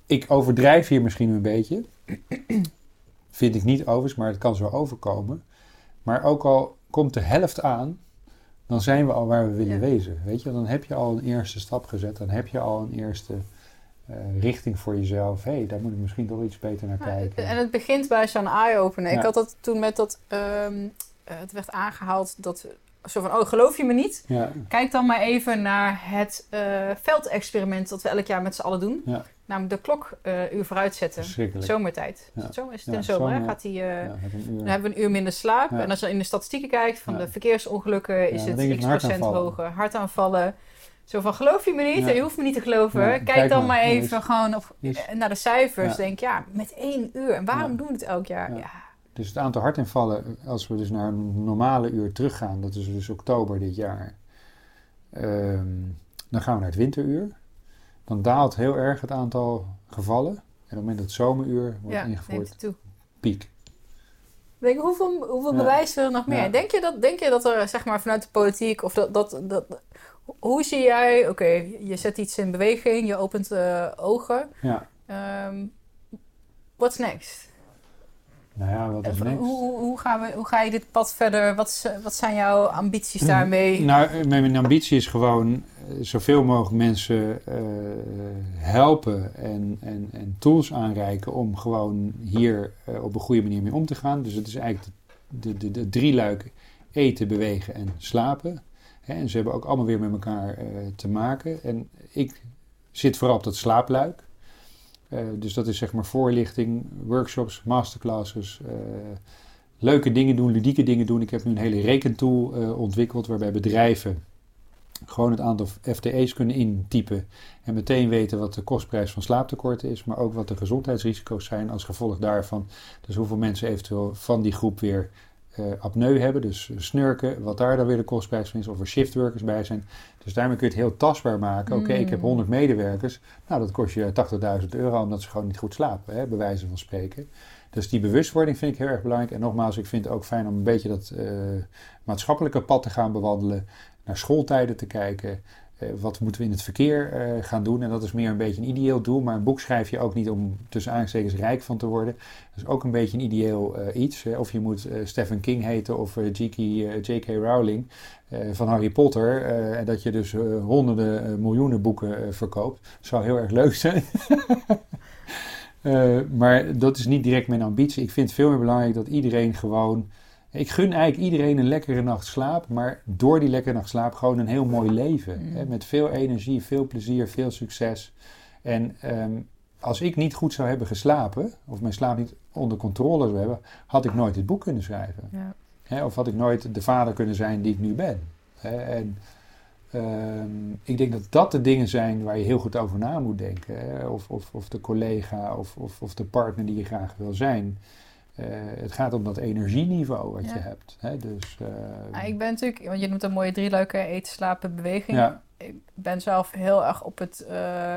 ik overdrijf hier misschien een beetje. Vind ik niet overigens, maar het kan zo overkomen. Maar ook al komt de helft aan, dan zijn we al waar we willen Ja. wezen. Weet je, dan heb je al een eerste stap gezet. Dan heb je al een eerste eh, richting voor jezelf. Hé, hey, daar moet ik misschien toch iets beter naar Ja, kijken. en het begint bij zo'n eye-opener. Ja. Ik had dat toen met dat... ehm, eh, het werd aangehaald dat zo van, oh, geloof je me niet? Ja, Kijk dan maar even naar het eh, veldexperiment dat we elk jaar met z'n allen doen. Ja. Namelijk de klok eh uur vooruit zetten. Zomertijd. Ja. Is het zomer? Is het Ja, in zomer? hè? Gaat die, eh. Dan hebben we een uur minder slaap. En als je in de statistieken kijkt van de verkeersongelukken, is het x procent hoger. Hartaanvallen. Zo van, geloof je me niet? Je hoeft me niet te geloven. Kijk, kijk dan maar. even is- gewoon op, naar de cijfers. Denk, ja, met één uur. En waarom doen we het elk jaar? Ja. Dus het aantal hartinvallen, als we dus naar een normale uur teruggaan, dat is dus oktober dit jaar, ehm, dan gaan we naar het winteruur. Dan daalt heel erg het aantal gevallen. En op het moment dat het zomeruur wordt Ja, ingevoerd, piek. Denk, je, hoeveel hoeveel Ja. bewijs er nog meer? Ja. Denk, je dat, denk je dat er, zeg maar, vanuit de politiek, of dat, dat, dat hoe zie jij, oké, je zet iets in beweging, je opent eh, ogen. Ja, Ehm what's next? Nou ja, wat is Hoe, next? hoe, hoe, gaan we, hoe ga je dit pad verder? Wat, is- wat zijn jouw ambities daarmee? Nou, mijn ambitie is gewoon eh, zoveel mogelijk mensen eh, helpen en, en, en tools aanreiken om gewoon hier eh, op een goede manier mee om te gaan. Dus het is eigenlijk de, de, de, de drie luiken eten, bewegen en slapen. Hè, en ze hebben ook allemaal weer met elkaar te maken. En ik zit vooral op dat slaapluik. Eh, dus dat is zeg maar voorlichting, workshops, masterclasses, eh, leuke dingen doen, ludieke dingen doen. Ik heb nu een hele rekentool eh, ontwikkeld waarbij bedrijven gewoon het aantal FTE's kunnen intypen en meteen weten wat de kostprijs van slaaptekorten is, maar ook wat de gezondheidsrisico's zijn als gevolg daarvan. Dus hoeveel mensen eventueel van die groep weer apneu hebben, dus snurken, wat daar dan weer de kostprijs van is, of er shiftworkers bij zijn. Dus daarmee kun je het heel tastbaar maken. Oké, ik heb Mm. 100 medewerkers, nou dat kost je 80.000 euro omdat ze gewoon niet goed slapen, hè, bij wijze van spreken. Dus die bewustwording vind ik heel erg belangrijk. En nogmaals, ik vind het ook fijn om een beetje dat eh, maatschappelijke pad te gaan bewandelen. Naar schooltijden te kijken. Eh, wat moeten we in het verkeer eh, gaan doen? En dat is meer een beetje een ideeel doel. Maar een boek schrijf je ook niet om tussen aanstekens rijk van te worden. Dat is ook een beetje een ideeel eh, iets. Of je moet Stephen King heten of J.K. Rowling van Harry Potter. en dat je dus honderden miljoenen boeken verkoopt. zou heel erg leuk zijn. Maar dat is niet direct mijn ambitie. Ik vind het veel meer belangrijk dat iedereen gewoon. Ik gun eigenlijk iedereen een lekkere nacht slaap. Maar door die lekkere nacht slaap gewoon een heel mooi leven. Mm. Hè, met veel energie, veel plezier, veel succes. En ehm, als ik niet goed zou hebben geslapen. Of mijn slaap niet onder controle zou hebben. Had ik nooit dit boek kunnen schrijven. Ja. Hè, of had ik nooit de vader kunnen zijn die ik nu ben. Hè, en ehm, ik denk dat dat de dingen zijn waar je heel goed over na moet denken. Hè. Of, of, of de collega of, of, of de partner die je graag wil zijn. Eh, het gaat om dat energieniveau wat Ja. je hebt. Hè. Dus, eh, Ah, ik ben natuurlijk, want je noemt een mooie drie leuke eten, slapen, beweging. ja, Ik ben zelf heel erg op het eh,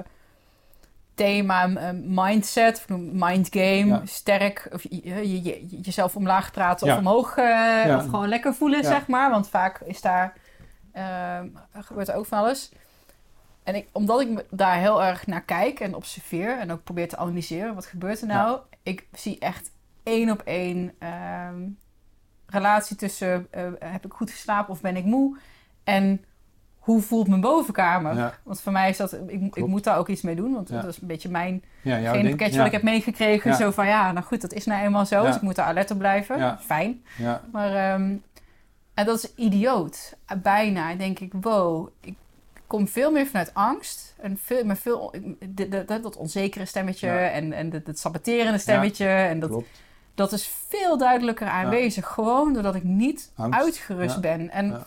thema mindset, mind game, Ja. sterk, of je, je- je- jezelf omlaag praten Ja. of omhoog, Ja. of gewoon lekker voelen, Ja. zeg maar. Want vaak is daar, gebeurt er ook van alles. En ik, omdat ik daar heel erg naar kijk en observeer en ook probeer te analyseren, wat gebeurt er nou? Ik zie echt één op één ehm, relatie tussen eh, heb ik goed geslapen of ben ik moe en hoe voelt mijn bovenkamer? ja, Want voor mij is dat, ik, ik moet daar ook iets mee doen, want Ja. dat is een beetje mijn ja, pakketje wat ik heb meegekregen. Zo van ja, nou goed, dat is nou eenmaal zo, dus ik moet daar alert op blijven. Fijn. Maar ehm, en dat is idioot. Bijna denk ik, wow, ik kom veel meer vanuit angst. En veel, maar veel, dat, dat, dat onzekere stemmetje en, en dat, dat saboterende stemmetje. En dat, klopt. Dat is veel duidelijker aanwezig. Gewoon doordat ik niet Angst. uitgerust Ja. ben. En, Ja.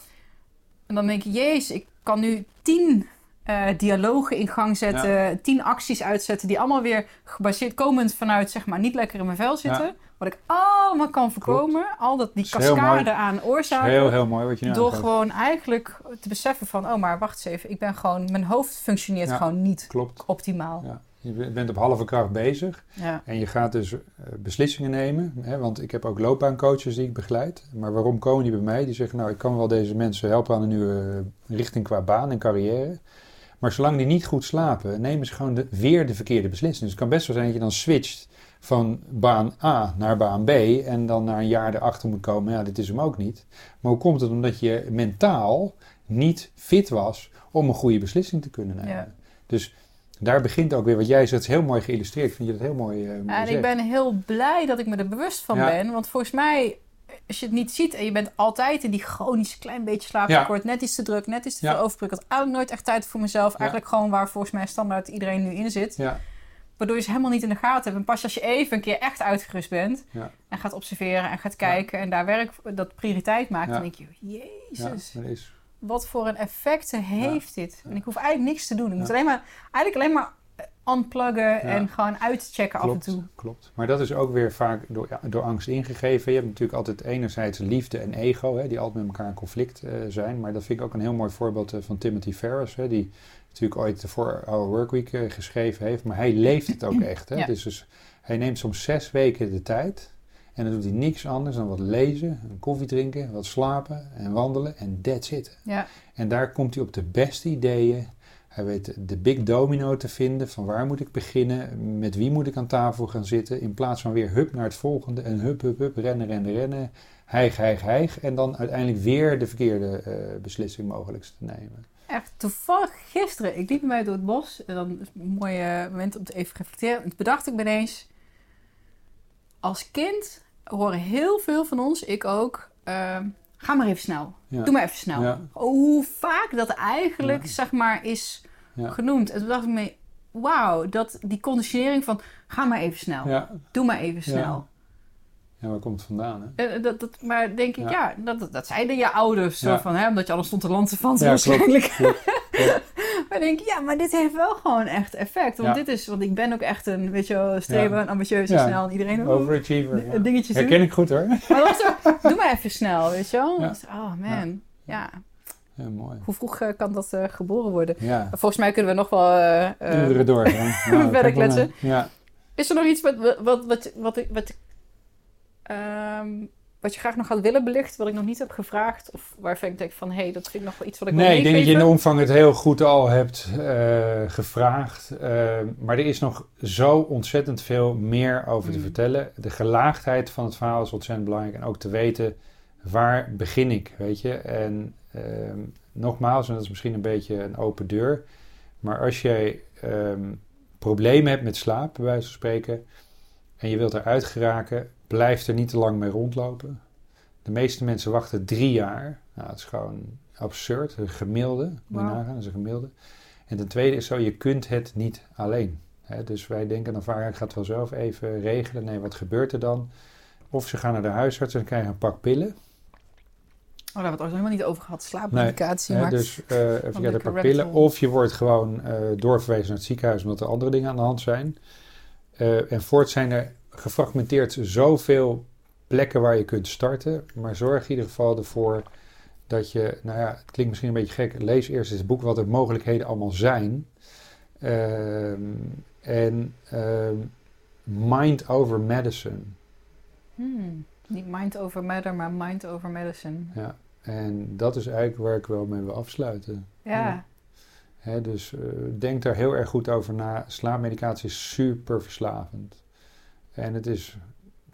en dan denk je, jezus, ik kan nu tien eh, dialogen in gang zetten, tien acties uitzetten, die allemaal weer gebaseerd komend vanuit, zeg maar, niet lekker in mijn vel zitten. Wat ik allemaal kan voorkomen. Al dat, die cascade aan oorzaken. heel, heel mooi wat je door aangeeft. gewoon eigenlijk te beseffen van, oh maar wacht eens even, ik ben gewoon, mijn hoofd functioneert gewoon niet Klopt. optimaal. Je bent op halve kracht bezig. Ja. En je gaat dus eh, beslissingen nemen. Hè, want ik heb ook loopbaancoaches die ik begeleid. Maar waarom komen die bij mij? Die zeggen, nou, ik kan wel deze mensen helpen aan een nieuwe richting qua baan en carrière. Maar zolang die niet goed slapen, nemen ze gewoon de, weer de verkeerde beslissing. Dus het kan best wel zijn dat je dan switcht van baan A naar baan B. En dan na een jaar erachter moet komen, ja, dit is hem ook niet. Maar hoe komt het? Omdat je mentaal niet fit was om een goede beslissing te kunnen nemen. Ja. Dus daar begint ook weer wat jij zegt. Heel mooi geïllustreerd. Vind je dat heel mooi? mooi En ik ben heel blij dat ik me er bewust van Ja. ben. Want volgens mij als je het niet ziet en je bent altijd in die chronische klein beetje slaaptekort, net iets te druk, net iets te Ja. veel overprikkeld, eigenlijk nooit echt tijd voor mezelf, Ja. eigenlijk gewoon waar volgens mij standaard iedereen nu in zit. Ja, Waardoor je ze helemaal niet in de gaten hebt. En pas als je even een keer echt uitgerust bent Ja. en gaat observeren en gaat kijken en daar werk dat prioriteit maakt, Ja. dan denk je, ja, jezus, dat is... wat voor een effecten heeft dit? En ik hoef eigenlijk niks te doen. Ik moet alleen maar, eigenlijk alleen maar unpluggen en gewoon uitchecken af en toe. klopt. Maar dat is ook weer vaak door, ja, door angst ingegeven. Je hebt natuurlijk altijd enerzijds liefde en ego, hè, die altijd met elkaar in conflict eh, zijn. Maar dat vind ik ook een heel mooi voorbeeld eh, van Timothy Ferris, hè, die natuurlijk ooit de 4-Hour Workweek eh, geschreven heeft. Maar hij leeft het ook echt. Hè. Dus, dus hij neemt soms zes weken de tijd en dan doet hij niks anders dan wat lezen, een koffie drinken, wat slapen en wandelen en that's it. Ja, En daar komt hij op de beste ideeën. Hij weet de big domino te vinden. Van waar moet ik beginnen? Met wie moet ik aan tafel gaan zitten? In plaats van weer hup naar het volgende. En hup, hup, hup, rennen, rennen, rennen. Hijg, hijg, hijg. En dan uiteindelijk weer de verkeerde eh, beslissing mogelijk te nemen. echt toevallig gisteren. Ik liep bij mij door het bos. En dan is een mooi moment om te even reflecteren. En toen bedacht ik me ineens... Als kind horen heel veel van ons, ik ook... ehm, ga maar even snel. Ja. Doe maar even snel. Ja. Hoe vaak dat eigenlijk, Ja. zeg maar, is genoemd. En toen dacht ik me... Wauw, dat die conditionering van... Ga maar even snel. Doe maar even snel. Ja. waar komt het vandaan? Hè? Eh, dat, dat, maar denk ik, Ja. dat, dat, zeiden je ouders. Zo van, hè, omdat je alles stond te lansen van waarschijnlijk. klopt, klopt. maar denk ik, ja, maar dit heeft wel gewoon echt effect. Want dit is, want ik ben ook echt een, weet je Ja. ambitieus en snel. En iedereen, Overachiever. dingetjes doen. Herken ik goed hoor. Maar dat was zo, doe maar even snel, weet je wel. Oh man, ja. Ja, mooi. Hoe vroeg eh, kan dat eh, geboren worden? Ja, Volgens mij kunnen we nog wel... eh, uren door. Nou, verder kletsen. Ja. is er nog iets wat, wat, wat, wat, wat, ehm, wat je graag nog had willen belichten, wat ik nog niet heb gevraagd? Of waarvan ik denk van, hé, hey, dat vind ik nog wel iets wat ik Nee, ik denk dat je in de omvang het heel goed al hebt eh, gevraagd. Eh, maar er is nog zo ontzettend veel meer over te Mm. vertellen. De gelaagdheid van het verhaal is ontzettend belangrijk. En ook te weten, waar begin ik, weet je? En ehm, nogmaals, en dat is misschien een beetje een open deur. Maar als jij ehm, problemen hebt met slaap, bij wijze van spreken... en je wilt eruit geraken, blijf er niet te lang mee rondlopen. De meeste mensen wachten drie jaar. Nou, dat is gewoon absurd. Een gemiddelde, moet je nagaan, dat is een gemiddelde. En ten tweede is zo, je kunt het niet alleen. Dus wij denken dan vaak, ik ga het wel zelf even regelen. Nee, wat gebeurt er dan? Of ze gaan naar de huisarts en krijgen een pak pillen. Oh, daar hebben we het ook helemaal niet over gehad. Slaapmedicatie. Hè, maar... dus eh even pak pillen. Of je wordt gewoon eh, doorverwezen naar het ziekenhuis omdat er andere dingen aan de hand zijn. Eh, en voorts zijn er gefragmenteerd zoveel plekken waar je kunt starten. Maar zorg in ieder geval ervoor dat je, nou ja, het klinkt misschien een beetje gek. Lees eerst eens het boek wat de mogelijkheden allemaal zijn. Ehm, en ehm, Mind over Medicine. Hmm, niet mind over matter, maar mind over medicine. Ja. En dat is eigenlijk waar ik wel mee wil afsluiten. Ja, Ja. Hè, dus eh, denk daar heel erg goed over na. Slaapmedicatie is super verslavend. En het is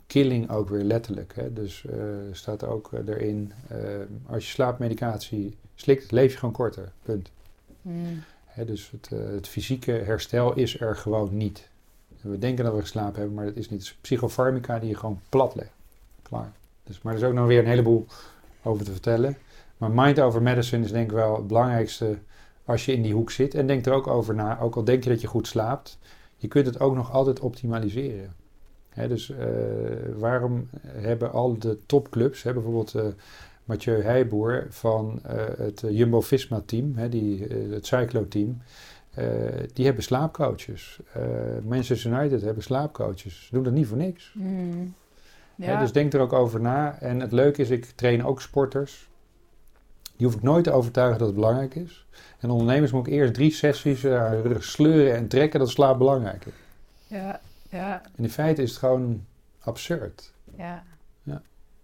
killing ook weer letterlijk. Hè? Dus eh staat ook eh, erin, eh, als je slaapmedicatie slikt, leef je gewoon korter. Punt. Hmm. Hè, dus het, het fysieke herstel is er gewoon niet. We denken dat we geslapen hebben, maar dat is niet. Het is psychofarmica die je gewoon plat legt. Klaar. Dus, maar er is ook nog weer een heleboel over te vertellen. Maar mind over medicine is denk ik wel het belangrijkste als je in die hoek zit. En denk er ook over na, ook al denk je dat je goed slaapt, je kunt het ook nog altijd optimaliseren. Dus eh, waarom hebben al de topclubs, hè, bijvoorbeeld eh, Mathieu Heijboer van eh, het Jumbo-Visma-team, die, het cyclo-team, die hebben slaapcoaches. Manchester United hebben slaapcoaches. Ze doen dat niet voor niks. Hmm. Ja. dus denk er ook over na. En het leuke is, ik train ook sporters. Die hoef ik nooit te overtuigen dat het belangrijk is. En ondernemers moet ik eerst drie sessies sleuren en trekken dat slaap belangrijk is. ja, ja, En in feite is het gewoon absurd. ja.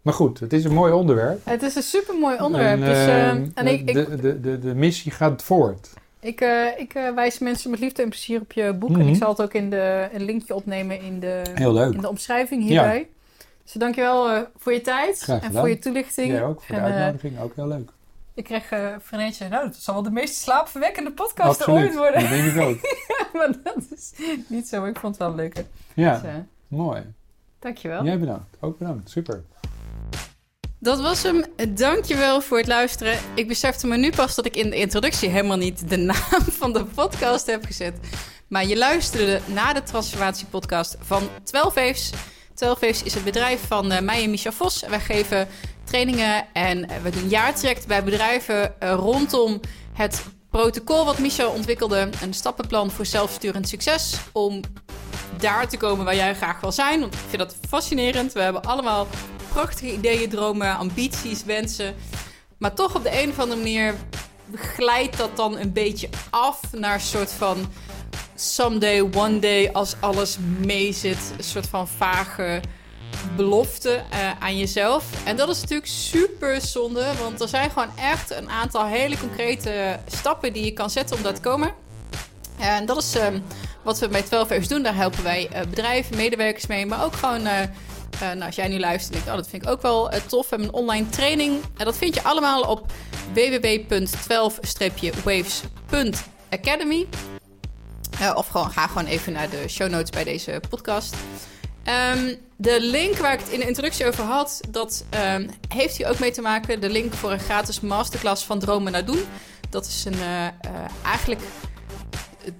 Maar goed, het is een mooi onderwerp. Het is een super mooi onderwerp. En, dus, eh, eh, en ik, ik, de, de, de, de missie gaat voort. ik, eh, ik eh, wijs mensen met liefde en plezier op je boek. En Mhm. ik zal het ook in de, een linkje opnemen in de, Heel leuk. in de omschrijving hierbij. Dus dankjewel eh voor je tijd en voor je toelichting. Jij ook, voor de En, uitnodiging. Ook heel leuk. Ik kreeg eh vriendinnetje, nou, dat zal wel de meest slaapverwekkende podcast Absoluut, ooit worden. dat denk ik ook. maar dat is niet zo, maar ik vond het wel leuk. Ja, Dus, eh, mooi. dankjewel. Jij bedankt. Ook bedankt. Super. Dat was hem. Dankjewel voor het luisteren. Ik besefte me nu pas dat ik in de introductie helemaal niet de naam van de podcast heb gezet. Maar je luisterde naar de transformatiepodcast van 12 Waves. 12 Waves is het bedrijf van uh, mij en Micha Vos. Wij geven trainingen en we doen jaartraject bij bedrijven uh, rondom het protocol wat Michel ontwikkelde. Een stappenplan voor zelfsturend succes. Om daar te komen waar jij graag wil zijn. Want ik vind dat fascinerend. We hebben allemaal prachtige ideeën, dromen, ambities, wensen. Maar toch op de een of andere manier glijdt dat dan een beetje af naar een soort van someday, one day, als alles meezit. Een soort van vage belofte uh, aan jezelf. En dat is natuurlijk super zonde, want er zijn gewoon echt een aantal hele concrete stappen die je kan zetten om dat te komen. En dat is um, wat we bij 12 Evers doen. Daar helpen wij uh, bedrijven, medewerkers mee, maar ook gewoon. Uh, nou, als jij nu luistert, denk ik, oh, dat vind ik ook wel tof. We hebben een online training. En dat vind je allemaal op www.12-waves.academy. of gewoon, ga gewoon even naar de show notes bij deze podcast. Um, de link waar ik het in de introductie over had, dat um, heeft hier ook mee te maken. De link voor een gratis masterclass van Dromen naar Doen. Dat is een, uh, uh, eigenlijk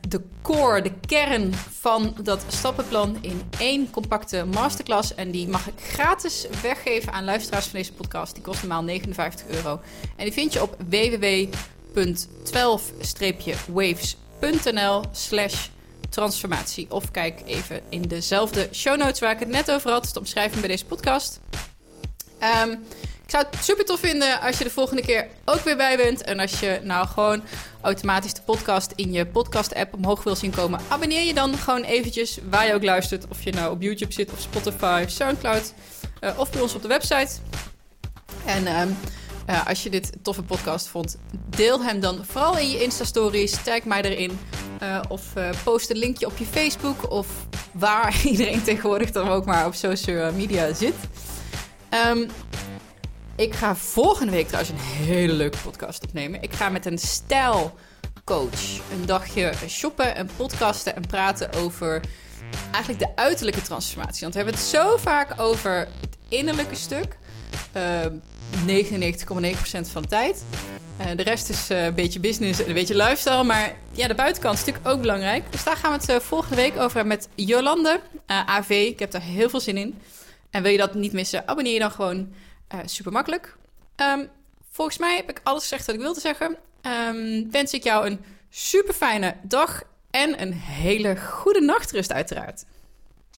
de core, de kern van dat stappenplan in één compacte masterclass. En die mag ik gratis weggeven aan luisteraars van deze podcast. Die kost normaal 59 euro. En die vind je op www.12-waves.nl slash transformatie. Of kijk even in dezelfde show notes waar ik het net over had, de omschrijving bij deze podcast. Um, ik zou het super tof vinden als je de volgende keer ook weer bij bent. En als je nou gewoon automatisch de podcast in je podcast-app omhoog wil zien komen, abonneer je dan gewoon eventjes waar je ook luistert. Of je nou op YouTube zit, of Spotify, Soundcloud, uh, of bij ons op de website. En um, uh, als je dit toffe podcast vond, deel hem dan vooral in je Insta-stories. Tag mij erin. Uh, of uh, post een linkje op je Facebook. Of waar iedereen tegenwoordig dan ook maar op social media zit. Um, ik ga volgende week trouwens een hele leuke podcast opnemen. Ik ga met een stijlcoach een dagje shoppen en podcasten en praten over eigenlijk de uiterlijke transformatie. Want we hebben het zo vaak over het innerlijke stuk. Uh, 99,9% van de tijd. Uh, de rest is uh, een beetje business en een beetje lifestyle. Maar ja, de buitenkant is natuurlijk ook belangrijk. Dus daar gaan we het uh, volgende week over hebben met Jolande, AV. Ik heb daar heel veel zin in. En wil je dat niet missen, abonneer je dan gewoon super makkelijk. Um, volgens mij heb ik alles gezegd wat ik wilde zeggen. Um, wens ik jou een super fijne dag en een hele goede nachtrust uiteraard.